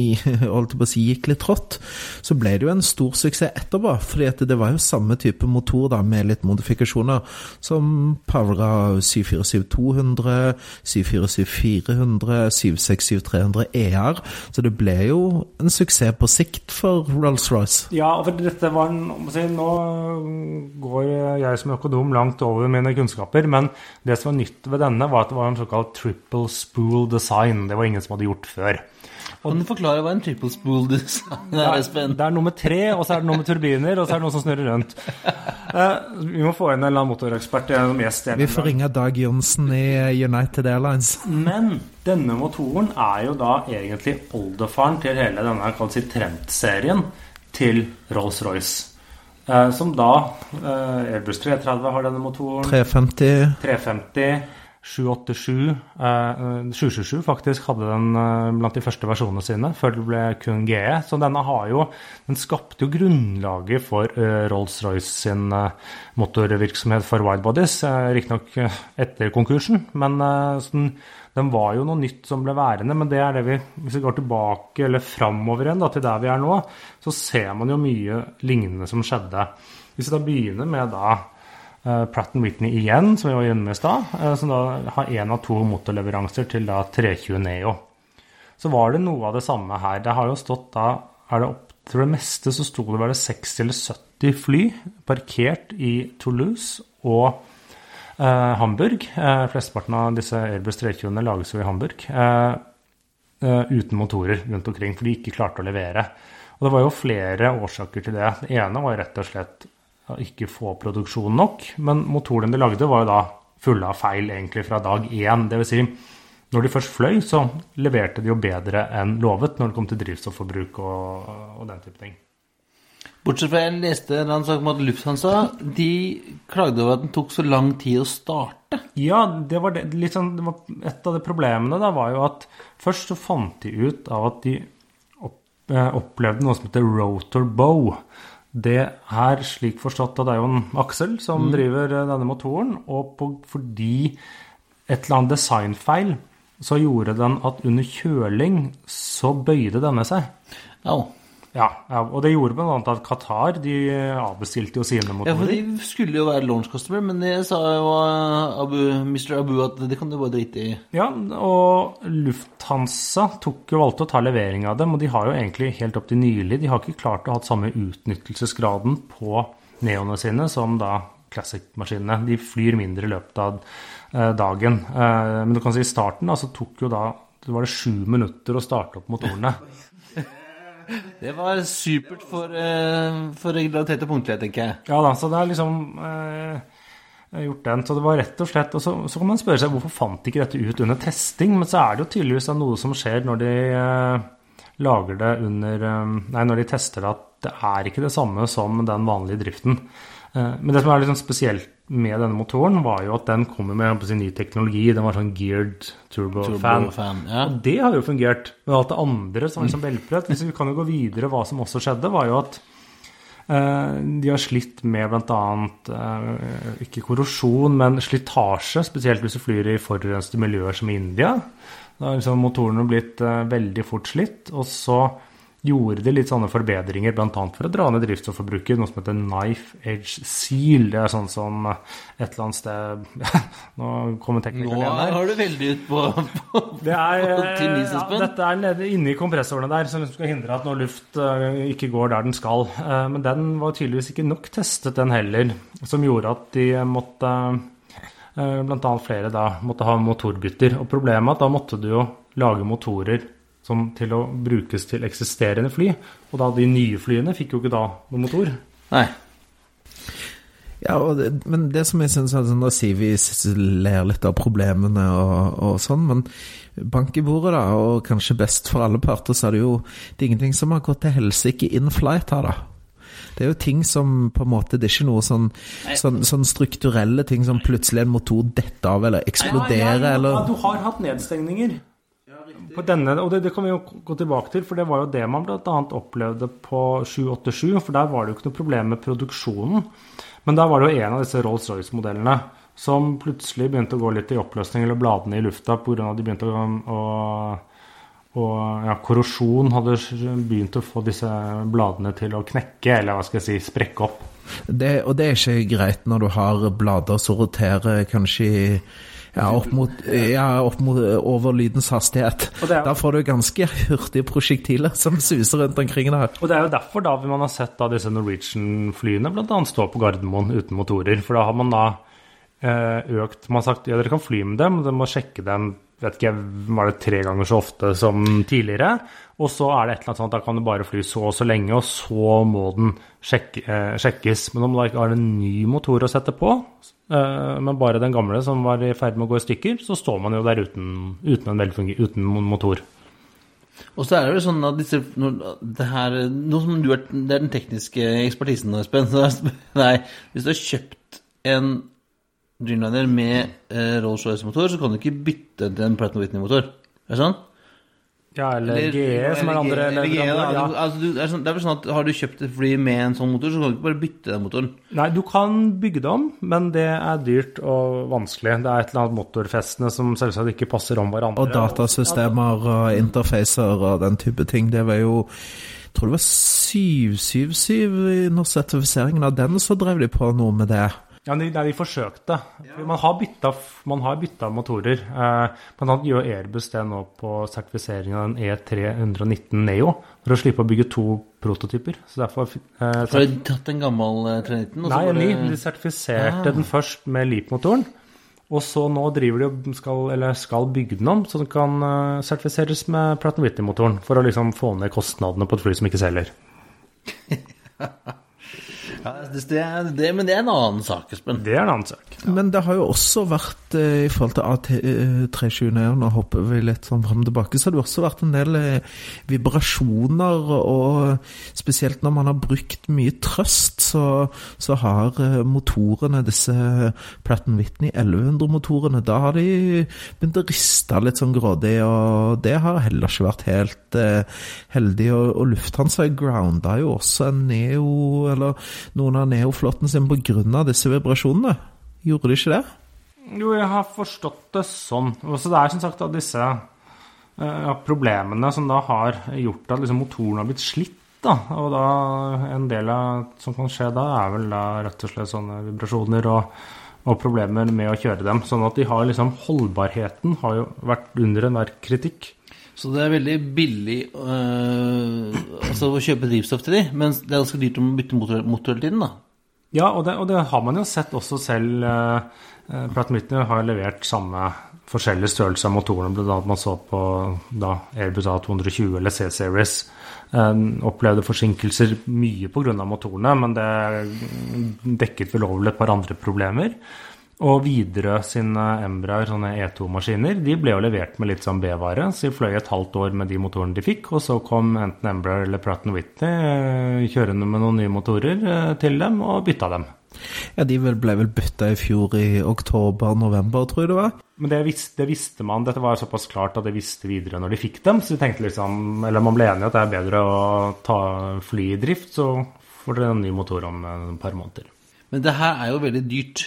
Speaker 1: holdt på å si, gikk litt trått, så ble det jo en stor suksess etterpå. fordi at det var jo samme type motor da, med litt modifikasjoner, som Pavra 747-200, 747-400, 767-300 ER. Så det ble jo en suksess på sikt for Rolls-Royce.
Speaker 3: Ja, for dette var en, si, Nå går jeg som økonom langt over mine kunnskaper, men det som var nytt ved denne, var at det var en såkalt triple spool design. Det var ingen som hadde gjort før.
Speaker 2: Kan du forklare hva en triple spool design er, Espen?
Speaker 3: Det er noe med tre, og så er det noe med turbiner, og så er det noe som snurrer rundt. Uh, vi må få inn en eller annen motorekspert som gjest.
Speaker 1: Vi får ringe Dag Johnsen i United Airlines.
Speaker 3: Men denne motoren er jo da egentlig oldefaren til hele denne si, Trent-serien til Rolls-Royce. Uh, som da uh, Airbus 330 har denne motoren.
Speaker 1: 350.
Speaker 3: 350 787, eh, 727 faktisk hadde den eh, blant de første versjonene sine, før det ble kun GE. Så denne har jo Den skapte jo grunnlaget for eh, Rolls-Royce sin eh, motorvirksomhet for widebodies, eh, riktignok eh, etter konkursen. Men sånn, den var jo noe nytt som ble værende. Men det er det vi Hvis vi går tilbake eller framover igjen da, til der vi er nå, så ser man jo mye lignende som skjedde. Hvis vi da begynner med da Pratt Whitney igjen, som vi var inne i stad, uh, som da har én av to motorleveranser til da 320 Neo. Så var det noe av det samme her. Det har jo stått da er det opp til det meste så sto det bare 60 eller 70 fly parkert i Toulouse og eh, Hamburg. flesteparten av disse Airbus 320-ene lages jo i Hamburg. uten motorer rundt omkring, for de ikke klarte å levere. Og det var jo flere årsaker til det. Det ene var rett og slett ikke få produksjon nok. Men motoren de lagde, var jo da fulle av feil egentlig fra dag én. Dvs. Si, når de først fløy, så leverte de jo bedre enn lovet når det kom til drivstofforbruk og, og den type ting.
Speaker 2: Bortsett fra jeg leste en sak om at Lufthansa de klagde over at den tok så lang tid å starte.
Speaker 3: Ja, det var, det, liksom, det var et av de problemene da var jo at først så fant de ut av at de eh, opplevde noe som heter rotor bow. Det er slik forstått at det er jo en aksel som mm. driver eh, denne motoren, og på, fordi et eller annet designfeil så gjorde den at under kjøling så bøyde denne seg.
Speaker 2: Oh.
Speaker 3: Ja, og det gjorde bl.a. at Qatar de avbestilte jo sine motorer.
Speaker 2: Ja, for de skulle jo være launch customer, men det sa jo Abu, Mr. Abu at det kan du bare drite i.
Speaker 3: Ja, og Lufthansa tok jo valgte å ta levering av dem, og de har jo egentlig helt opp til nylig De har ikke klart å ha samme utnyttelsesgraden på neoene sine som da Classic-maskinene. De flyr mindre i løpet av eh, dagen. Eh, men du kan si i starten altså, så tok jo da det var det sju minutter å starte opp motorene.
Speaker 2: Det var supert for, uh, for regularitet og punktlighet, tenker jeg.
Speaker 3: Ja da, så det er liksom eh, gjort den. Så det var rett og slett Og så, så, kan man spørre seg hvorfor fant de ikke dette ut under testing? Men så er det jo tydeligvis noe som skjer når de eh, lager det under Nei, når de tester det, at det er ikke det samme som den vanlige driften. Men det som er litt sånn spesielt med denne motoren, var jo at den kommer med sin, ny teknologi. Den var sånn geared turbo-fan. Turbo ja. Og det har jo fungert. Men alt det andre som var liksom velprøvd Hvis vi kan jo gå videre, hva som også skjedde, var jo at eh, de har slitt med bl.a. Eh, ikke korrosjon, men slitasje. Spesielt hvis du flyr i forurensede miljøer som India. Da har liksom motorene blitt eh, veldig fort slitt. Og så gjorde de litt sånne forbedringer, bl.a. for å dra ned drivstofforbruket. Noe som heter knife edge seal. Det er sånn som et eller annet sted Nå kommer teknikeren
Speaker 2: igjen
Speaker 3: der.
Speaker 2: Nå har du veldig ut på, på,
Speaker 3: det er, ja, Dette er nede inni kompressorene der, som skal hindre at noe luft uh, ikke går der den skal. Uh, men den var tydeligvis ikke nok testet, den heller, som gjorde at de måtte uh, Blant annet flere da måtte ha motorbytter. Og problemet er at da måtte du jo lage motorer som til å brukes til eksisterende fly. Og da de nye flyene fikk jo ikke da noen motor.
Speaker 2: Nei.
Speaker 1: Ja, det, men det som jeg syns er sånn, Da sier vi ler litt av problemene og, og, sånn, men bank i bordet, da, og kanskje best for alle parter, så er det jo det er ingenting som har gått til helsike in flight her, da. Det er jo ting som på en måte Det er ikke noe sånn, sånn, sånn strukturelle ting som plutselig en motor detter av eller eksploderer, eller
Speaker 3: ja, Du har hatt nedstengninger på denne, og det, det, kan vi jo gå tilbake til, for det var jo det man bl.a. opplevde på 787. For der var det jo ikke noe problem med produksjonen. Men der var det jo en av disse Rolls-Royce-modellene som plutselig begynte å gå litt i oppløsning, eller bladene i lufta, pga. at de begynte å, å å ja, korrosjon hadde begynt å få disse bladene til å knekke, eller hva skal jeg si, sprekke opp.
Speaker 1: Det, og det er ikke greit når du har blader som roterer kanskje i ja, opp mot, ja, opp mot over lydens hastighet.
Speaker 3: Er-
Speaker 1: Da får du ganske hurtige prosjektiler som suser rundt omkring der.
Speaker 3: Og det er jo derfor da man har sett da disse Norwegian-flyene bl.a. stå på Gardermoen uten motorer. For da har man da eh, økt Man har sagt ja, dere kan fly med dem, men dere må sjekke dem vet ikke, var det tre ganger så ofte som tidligere. Og så er det et eller annet sånt, da kan du bare fly så og så lenge, og så må den sjekke, eh, sjekkes. Men om du ikke har en ny motor å sette på, eh, men bare den gamle som var i ferd med å gå i stykker, så står man jo der uten, uten en velfunger, uten motor.
Speaker 2: Og så er det jo sånn at disse det her, er, det er den tekniske ekspertisen, Espen. Nei, hvis du har kjøpt en Dreamliner med eh, Rolls-Royce-motor, så kan du ikke bytte til en Platinum Whitney-motor. Er det sånn?
Speaker 3: Ja, eller, GE, som er andre
Speaker 2: eller GE, da.
Speaker 3: leverandør. Ja.
Speaker 2: Altså, er sånn, det er vel sånn at Har du kjøpt et fly med en sånn motor, så kan du ikke bare bytte den motoren.
Speaker 3: Nei, du kan bygge det om, men det er dyrt og vanskelig. Det er et eller annet motorfestene som selvsagt ikke passer om hverandre.
Speaker 1: Og datasystemer og interfacer og den type ting. Det var jo jeg tror det var 777 under sertifiseringen av den, så drev de på noe med det.
Speaker 3: Ja, de, de forsøkte. Man har bytta, man har bytta motorer. Eh, blant annet gjør Airbus det nå på sertifiseringen av den E319 Neo, for å slippe å bygge to prototyper. Så derfor eh,
Speaker 2: Så har de tatt en gammel eh, 319? og
Speaker 3: Nei, en ny. De sertifiserte den først med Leap-motoren. Og så nå driver de skal, eller skal bygge den om, så den kan eh, sertifiseres med Pratt Whitney-motoren. For å liksom få ned kostnadene på et fly som ikke selger.
Speaker 2: Ja, det, det, det, men det er en annen sak, Espen.
Speaker 3: Det er en annen sak.
Speaker 1: Men det har jo også vært, eh, i forhold til AT329, nå hopper vi litt sånn frem og tilbake, så har det også vært en del eh, vibrasjoner, og spesielt når man har brukt mye trøst, så, så har eh, motorene, disse Platten Whitney 1100-motorene, da har de begynt å riste litt sånn grådig, og det har heller ikke vært helt eh, heldig. Og, og Lufthansa grounda jo også en Neo, eller noen av Neo-flåten sin på grunn av disse vibrasjonene. Gjorde du ikke det?
Speaker 3: Jo, jeg har forstått det sånn. Så det er som sagt da disse ja, problemene som da har gjort at liksom motoren har blitt slitt. da, Og da en del av som kan skje da, er vel da rett og slett sånne vibrasjoner og, og problemer med å kjøre dem. Sånn at de har liksom Holdbarheten har jo vært under enhver kritikk.
Speaker 2: Så det er veldig billig øh, altså å kjøpe drivstoff til de, men det er ganske dyrt å bytte motor, motor hele tiden, da.
Speaker 3: Ja, og det, og det har man jo sett også selv. eh, eh, Pratt Whitney har levert samme forskjellige størrelser av motorene, bl.a. man så på da Airbus A220 eller C-Series. Um, opplevde forsinkelser mye pga. motorene, men det dekket vel over et par andre problemer. Og Widerøe sine Embraer, sånne E2-maskiner, de ble jo levert med litt sånn B-vare. Så de fløy et halvt år med de motorene de fikk, og så kom enten Embraer eller Pratt Whitney eh, kjørende med noen nye motorer eh, til dem og bytta dem.
Speaker 1: Ja, De ble vel bytta i fjor i oktober-november, tror jeg det var.
Speaker 3: Men det visste, det visste man, dette var såpass klart at det visste videre når de fikk dem. Så de tenkte liksom, eller man ble enig at det er bedre å ta fly i drift, så får dere en ny motor om et par måneder.
Speaker 2: Men det her er jo veldig dyrt.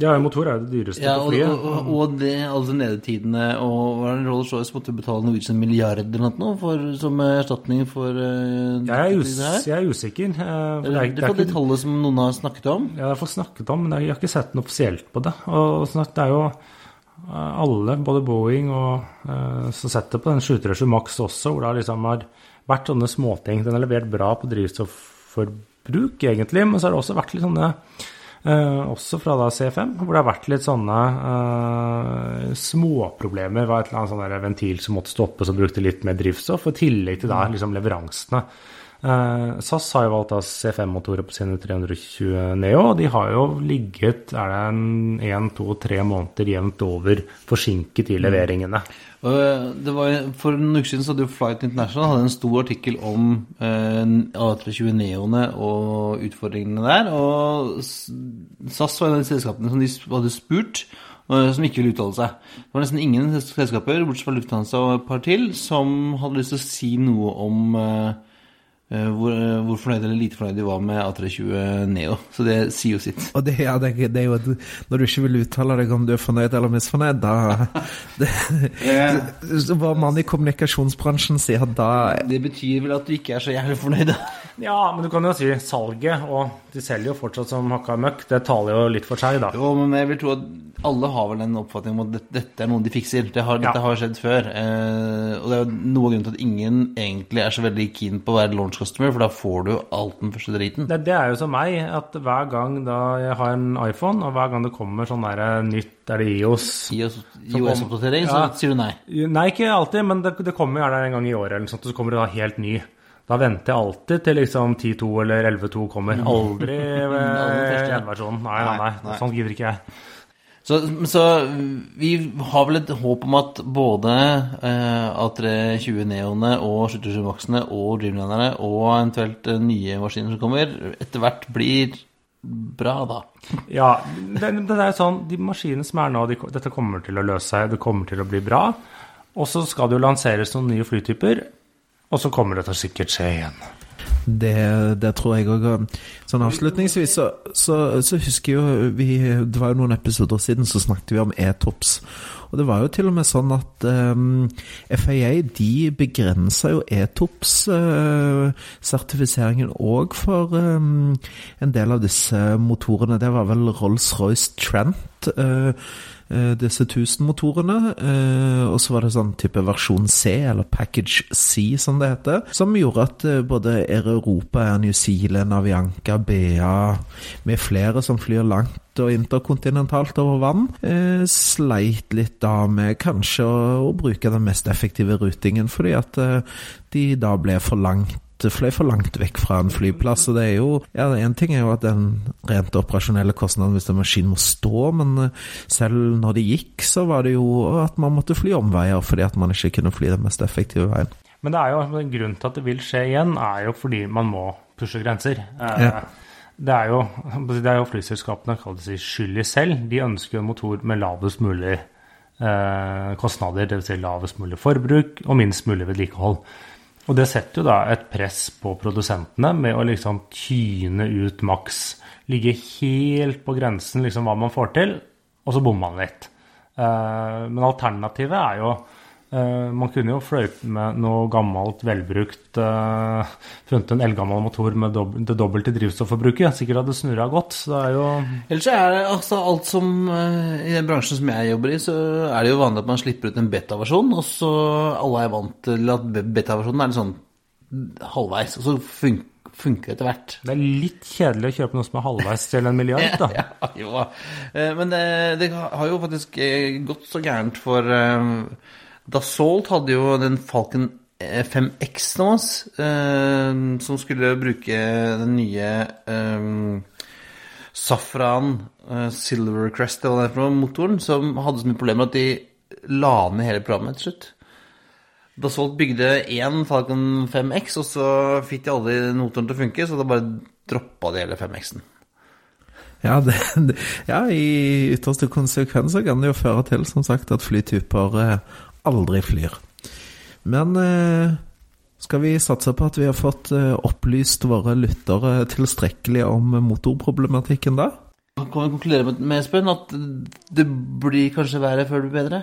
Speaker 3: Ja, en motor er jo det dyreste
Speaker 2: Ja,
Speaker 3: på flyet.
Speaker 2: og, og, og det, alle nedetidene og Rolls-Royce måtte betale Norwegian milliarder eller noe for, som erstatning for uh,
Speaker 3: Jeg er, us jeg er usikker. Uh,
Speaker 2: Det
Speaker 3: er, det er
Speaker 2: på det tallet som noen har snakket om.
Speaker 3: jeg har fått snakket om, men jeg har ikke sett noe offisielt på det. Og at det er jo eh, alle, både Boeing og uh, som setter på den 737 Max også, hvor det har liksom har vært sånne småting. Den har levert bra på drivstofforbruk, egentlig, men så har det også vært litt sånne eh, også fra da C5, hvor det har vært litt sånne uh, småproblemer. Det var et eller annet sånn ventil som måtte stoppe, og brukte litt mer drivstoff, i tillegg til da liksom leveransene. Eh, SAS har jo valgt da C5-motorer på sine 320 Neo, og de har jo ligget er det en en, to, tre måneder jevnt over forsinket i leveringene.
Speaker 2: Og øh, det var, for noen uke siden så hadde jo Flight International hadde en stor artikkel om eh, A320 Neoene og utfordringene der. Og SAS var en av de selskapene som de hadde spurt, som ikke ville uttale seg. Det var nesten ingen selskaper, bortsett fra Lufthansa og et par til, som hadde lyst til å si noe om eh, eh, hvor, eh, hvor fornøyd eller lite fornøyd de var med A320 Neo. Så det sier jo sitt.
Speaker 1: Og det, ja, det, det er jo at Når du ikke vil uttale deg om du er fornøyd eller misfornøyd, da det, så Hva man i kommunikasjonsbransjen sier, da
Speaker 2: Det betyr vel at du ikke er så jævlig fornøyd, da.
Speaker 3: Ja, men du kan jo si salget, og de selger jo fortsatt som hakka møkk. Det taler jo litt for seg, da.
Speaker 2: Jo, men jeg vil tro at alle har vel en oppfatning om at dette, dette er noe de fikser. Det har, Dette
Speaker 3: Ja.
Speaker 2: har skjedd før. Eh, og det er jo noe av grunnen til at ingen egentlig er så veldig keen på å være launch customer, for da får du alt den første driten.
Speaker 3: Det, det er jo som meg, at hver gang da jeg har en iPhone, og hver gang det kommer sånn der nytt Er det IOS?
Speaker 2: IOS-oppdatering, så
Speaker 3: Ja.
Speaker 2: sier du nei.
Speaker 3: Nei, ikke alltid, men det, det kommer gjerne en gang i året, eller noe sånt, og så kommer det da helt ny. Da venter jeg alltid til liksom 10.2 eller 11.2 kommer. Aldri ved
Speaker 2: Aldri første.
Speaker 3: 1-versjonen. Nei, nei,
Speaker 2: Nei,
Speaker 3: nei.
Speaker 2: nei.
Speaker 3: Sånn gidder ikke jeg.
Speaker 2: Så, så vi har vel et håp om at både eh, A320 Neoene og 727 Maxene og Dreamlinerne og eventuelt eh, nye maskiner som kommer, etter hvert blir bra, da.
Speaker 3: Ja, det, det er sånn, de maskinene som er nå, de, dette kommer til å løse seg, det kommer til å bli bra. Og så skal det jo lanseres noen nye flytyper, og så kommer det til å sikkert skje igjen.
Speaker 1: Det, det tror jeg òg. Sånn avslutningsvis så, så, så husker jo vi Det var jo noen episoder siden så snakket vi om e-tops. Og det var jo til og med sånn at um, FAA de begrensa jo e-tops-sertifiseringen òg for um, en del av disse motorene. Det var vel Rolls-Royce Trent. eh, eh, disse 1000-motorene. eh, og så var det sånn type versjon C, eller Package C som det heter, som gjorde at eh, både Air Europa, Air New Zealand, Avianca, BA med flere som flyr langt og interkontinentalt over vann, eh, sleit litt da med kanskje å, å bruke den mest effektive rutingen, fordi at eh, de da ble for langt fløy for langt vekk fra en flyplass. Og det er jo Ja, én ting er jo at den rent operasjonelle kostnaden hvis en maskin må stå, men eh, selv når det gikk, så var det jo at man måtte fly omveier fordi at man ikke kunne fly den mest effektive veien.
Speaker 3: Men det er jo en grunn til at det vil skje igjen, er jo fordi man må pushe grenser. Eh,
Speaker 1: Ja.
Speaker 3: Det er jo, det er jo flyselskapene det si, skyld i selv. De ønsker en motor med lavest mulig eh, kostnader, dvs. Si lavest mulig forbruk og minst mulig vedlikehold. Og det setter jo da et press på produsentene med å liksom tyne ut maks. Ligge helt på grensen liksom hva man får til, og så bommer man litt. Eh, men alternativet er jo Man kunne jo fløyte med noe gammelt, velbrukt uh, Funnet en eldgammel motor med dob det dobbelte drivstofforbruket. Sikkert hadde snurra godt. Så det er jo
Speaker 2: Ellers så er det altså alt som eh, I den bransjen som jeg jobber i, så er det jo vanlig at man slipper ut en beta-versjon, og så alle er vant til at beta-versjonen er litt sånn halvveis, og så fun funker det etter hvert.
Speaker 3: Det er litt kjedelig å kjøpe noe som er halvveis til en milliard, da.
Speaker 2: Ja, jo. Eh, Men det, det har jo faktisk eh, gått så gærent for eh, Dassault hadde jo den Falcon 5X nå, eh, som skulle bruke den nye eh, Safran eh, Silvercrest eller hva det er for noe, motoren, som hadde så mye problemer at de la ned hele programmet til slutt. Dassault bygde én Falcon 5X, og så fikk de aldri motoren til å funke, så da bare droppa de hele 5X-en.
Speaker 1: Ja, det, ja, i ytterste konsekvenser kan det jo føre til, som sagt, at flytyper eh, aldri flyr. Men eh, skal vi satse på at vi har fått eh, opplyst våre lyttere tilstrekkelig om motorproblematikken da?
Speaker 2: Kan vi konkludere med, Espen, at det blir kanskje verre før det blir bedre?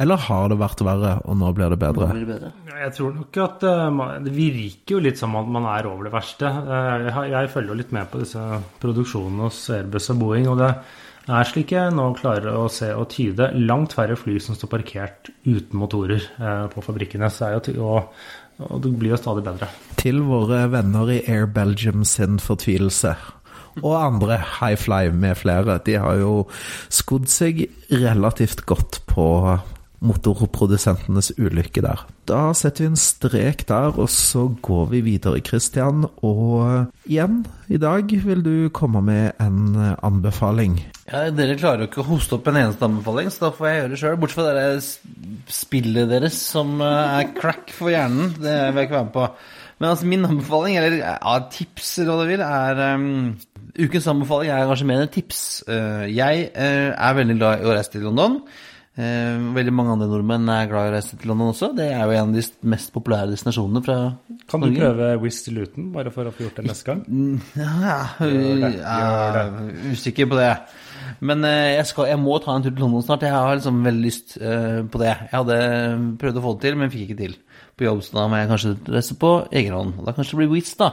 Speaker 1: Eller har det vært verre, og nå blir det bedre?
Speaker 2: Blir det bedre?
Speaker 3: Jeg tror nok at eh, det virker jo litt som at man er over det verste. Jeg, jeg følger jo litt med på disse produksjonene hos Airbus og Boeing, og det er slik jeg nå klarer å se og tyde langt færre fly som står parkert uten motorer eh, på fabrikkene. Og, og det blir jo stadig bedre.
Speaker 1: Til våre venner i Air Belgium sin fortvilelse. Og andre, High Fly med flere, de har jo skodd seg relativt godt på motorprodusentenes ulykke der. Da setter vi en strek der, og så går vi videre, Christian. Og igjen, i dag vil du komme med en anbefaling.
Speaker 2: Ja, Dere klarer jo ikke å hoste opp en eneste anbefaling, så da får jeg gjøre det sjøl. Bortsett fra det spillet deres som eh, er crack for hjernen. Det vil jeg ikke være med på. Men altså, min anbefaling, eller ja, tips, eller hva du vil, er um, Ukens anbefaling er kanskje mer enn tips. Eh, jeg eh, er veldig glad i å reise til London. Eh, veldig mange andre nordmenn er glad i å reise til London også. Det er jo en av de mest populære destinasjonene fra
Speaker 3: Kan du
Speaker 2: Norge.
Speaker 3: prøve Wizz til Luton, bare for å få gjort det neste gang?
Speaker 2: Ja,
Speaker 3: jeg
Speaker 2: ja, usikker på det. Men eh, jeg, skal, jeg må ta en tur til London snart. Jeg har liksom veldig lyst eh, på det. Jeg hadde prøvd å få det til, men fikk ikke til på jobb. Så da må jeg kanskje reise på egen hånd. Og da kanskje det blir Wizz, da.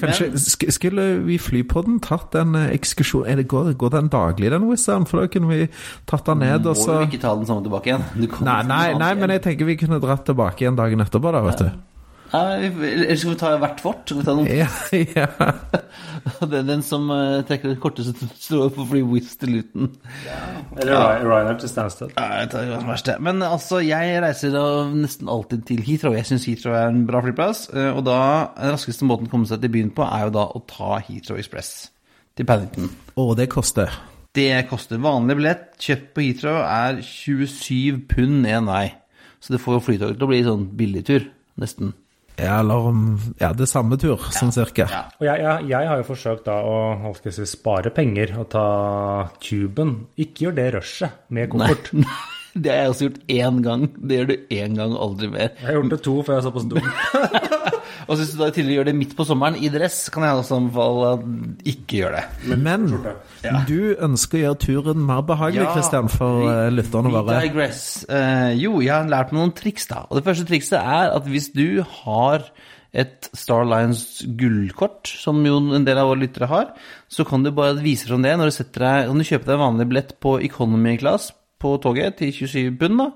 Speaker 1: Kanskje sk Skulle vi flypodden tatt en eh, ekskursjon det går, går den daglig, den Wizzaen? For da kunne vi tatt den ned, og
Speaker 2: Må
Speaker 1: så
Speaker 2: jo ikke ta den samme tilbake igjen. Du kan
Speaker 1: Nei, nei, nei, men jeg tenker vi kunne dratt tilbake igjen dagen etterpå, da, vet du.
Speaker 2: Nei, Eller skal vi ta hvert vårt? Skal vi ta noen
Speaker 1: Ja, ja.
Speaker 2: er den som eh, trekker det korteste strået på fly Wizz til Luton.
Speaker 3: Eller Ryanair til Stansted.
Speaker 2: Ja, det. Men altså, jeg reiser da nesten alltid til Heathrow. Jeg syns Heathrow er en bra flyplass. eh, Og da, den raskeste måten å komme seg til byen på, er jo da å ta Heathrow Express til Paddington.
Speaker 1: Og det koster.
Speaker 2: Det koster vanlig billett. Kjøpt på Heathrow er 27 pund én vei. Så det får jo flytoget til å bli sånn billigtur, nesten.
Speaker 1: Ja, eller om Ja, det er samme tur, sånn cirka.
Speaker 3: Og jeg, jeg, jeg har jo forsøkt da å hva skal jeg si, spare penger og ta tuben. Ikke gjør det rushet med koffert.
Speaker 2: Det har jeg også gjort én gang. Det gjør du én gang, aldri mer.
Speaker 3: Jeg har gjort det to før jeg er på stolen.
Speaker 2: Og hvis du da i tillegg gjør det midt på sommeren i dress, kan jeg også anbefale at ikke gjøre det.
Speaker 1: Men du ønsker å gjøre turen mer behagelig, Kristian, for
Speaker 2: vi-
Speaker 1: eh, lytterne våre.
Speaker 2: digress. Eh, jo, jeg har lært meg noen triks, da. Og det første trikset er at hvis du har et Starlines gullkort, som jo en del av våre lyttere har, så kan du bare vise fram det når du deg når du kjøper deg en vanlig billett på economy class på toget til 27 pund, da,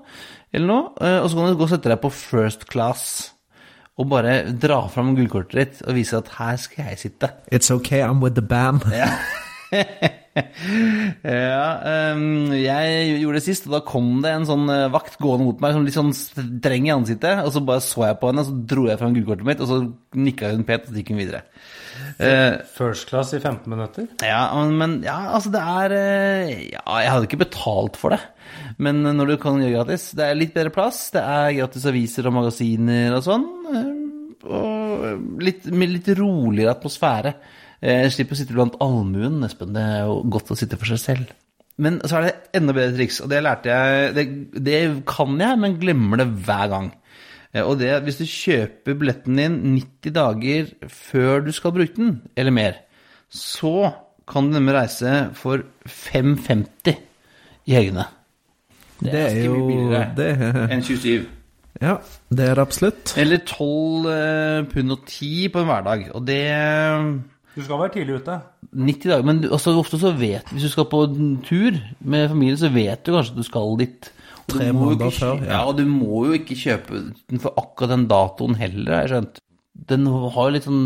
Speaker 2: eller noe, eh, og så kan du gå og sette deg på first class. Og bare dra fram gullkortet ditt og vise at her skal jeg sitte.
Speaker 1: It's okay, I'm with the band.
Speaker 2: Ja, ehm, jeg gjorde det sist, og da kom det en sånn eh, vakt gående mot meg, sånn litt sånn streng i ansiktet, og så bare så jeg på henne, og så dro jeg fram gullkortet mitt, og så nikka hun pent, og så gikk hun videre. Eh,
Speaker 3: First class i 15 minutter.
Speaker 2: ja, men, men ja, altså det er eh, Ja, jeg hadde ikke betalt for det. Men når du kan gjøre gratis Det er litt bedre plass. Det er gratis aviser og magasiner og sånn. eh, Og litt, litt roligere atmosfære. Eh, Jeg slipper å sitte blant allmuen, Espen. Det er jo godt å sitte for seg selv. Men så er det enda bedre triks, og det lærte jeg Det, det kan jeg, men glemmer det hver gang. Eh, Og det hvis du kjøper billetten din 90 dager før du skal bruke den, eller mer, så kan du nemlig reise for 5,50 i helgene.
Speaker 1: Det er
Speaker 2: ganske
Speaker 1: jo
Speaker 2: mye billigere.
Speaker 1: det,
Speaker 2: Enn 27.
Speaker 1: Ja, det er det absolutt.
Speaker 2: Eller 12 eh, pund og 10 på en hverdag. Og det
Speaker 3: Du skal være tidlig ute.
Speaker 2: 90 dager. Men også, ofte så vet Hvis du skal på en tur med familien, så vet du kanskje at du skal dit. Og
Speaker 1: Tre måneder
Speaker 2: ikke,
Speaker 1: før, ja.
Speaker 2: Ja, og du må jo ikke kjøpe den for akkurat den datoen heller, har jeg skjønt. Den har jo litt sånn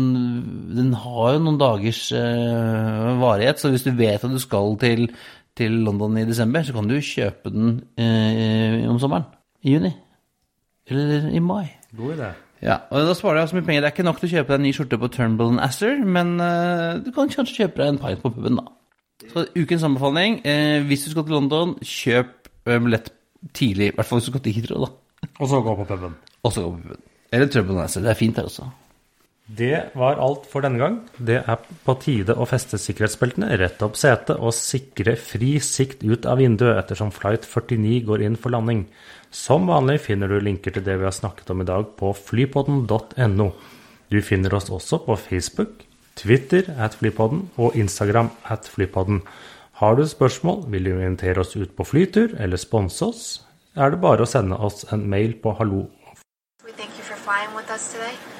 Speaker 2: Den har jo noen dagers uh, varighet, så hvis du vet at du skal til, til London i desember, så kan du kjøpe den eh, om sommeren. I juni. Eller i mai.
Speaker 3: God idé.
Speaker 2: Ja, og da sparer du så mye penger. Det er ikke nok til å kjøpe deg en ny skjorte på Turnbull Asser, men eh, du kan kanskje kjøpe deg en pint på puben, da. Så ukens anbefaling, eh, hvis du skal til London, kjøp eh, billett tidlig. I hvert fall hvis du skal til Heathrow, da.
Speaker 3: Og så gå på puben.
Speaker 2: Og så gå på puben. Eller Turnbull Asser. Det er fint der også.
Speaker 3: Det var alt for denne gang. Det er på tide å feste sikkerhetsbeltene, rette opp setet og sikre fri sikt ut av vinduet ettersom flight 49 går inn for landing. Som vanlig finner du linker til det vi har snakket om i dag på flypodden.no. Du finner oss også på Facebook, Twitter at flypodden og Instagram at flypodden. Har du spørsmål, vil du invitere oss ut på flytur eller sponse oss, er det bare å sende oss en mail på hallo
Speaker 4: We thank you for flying with us today.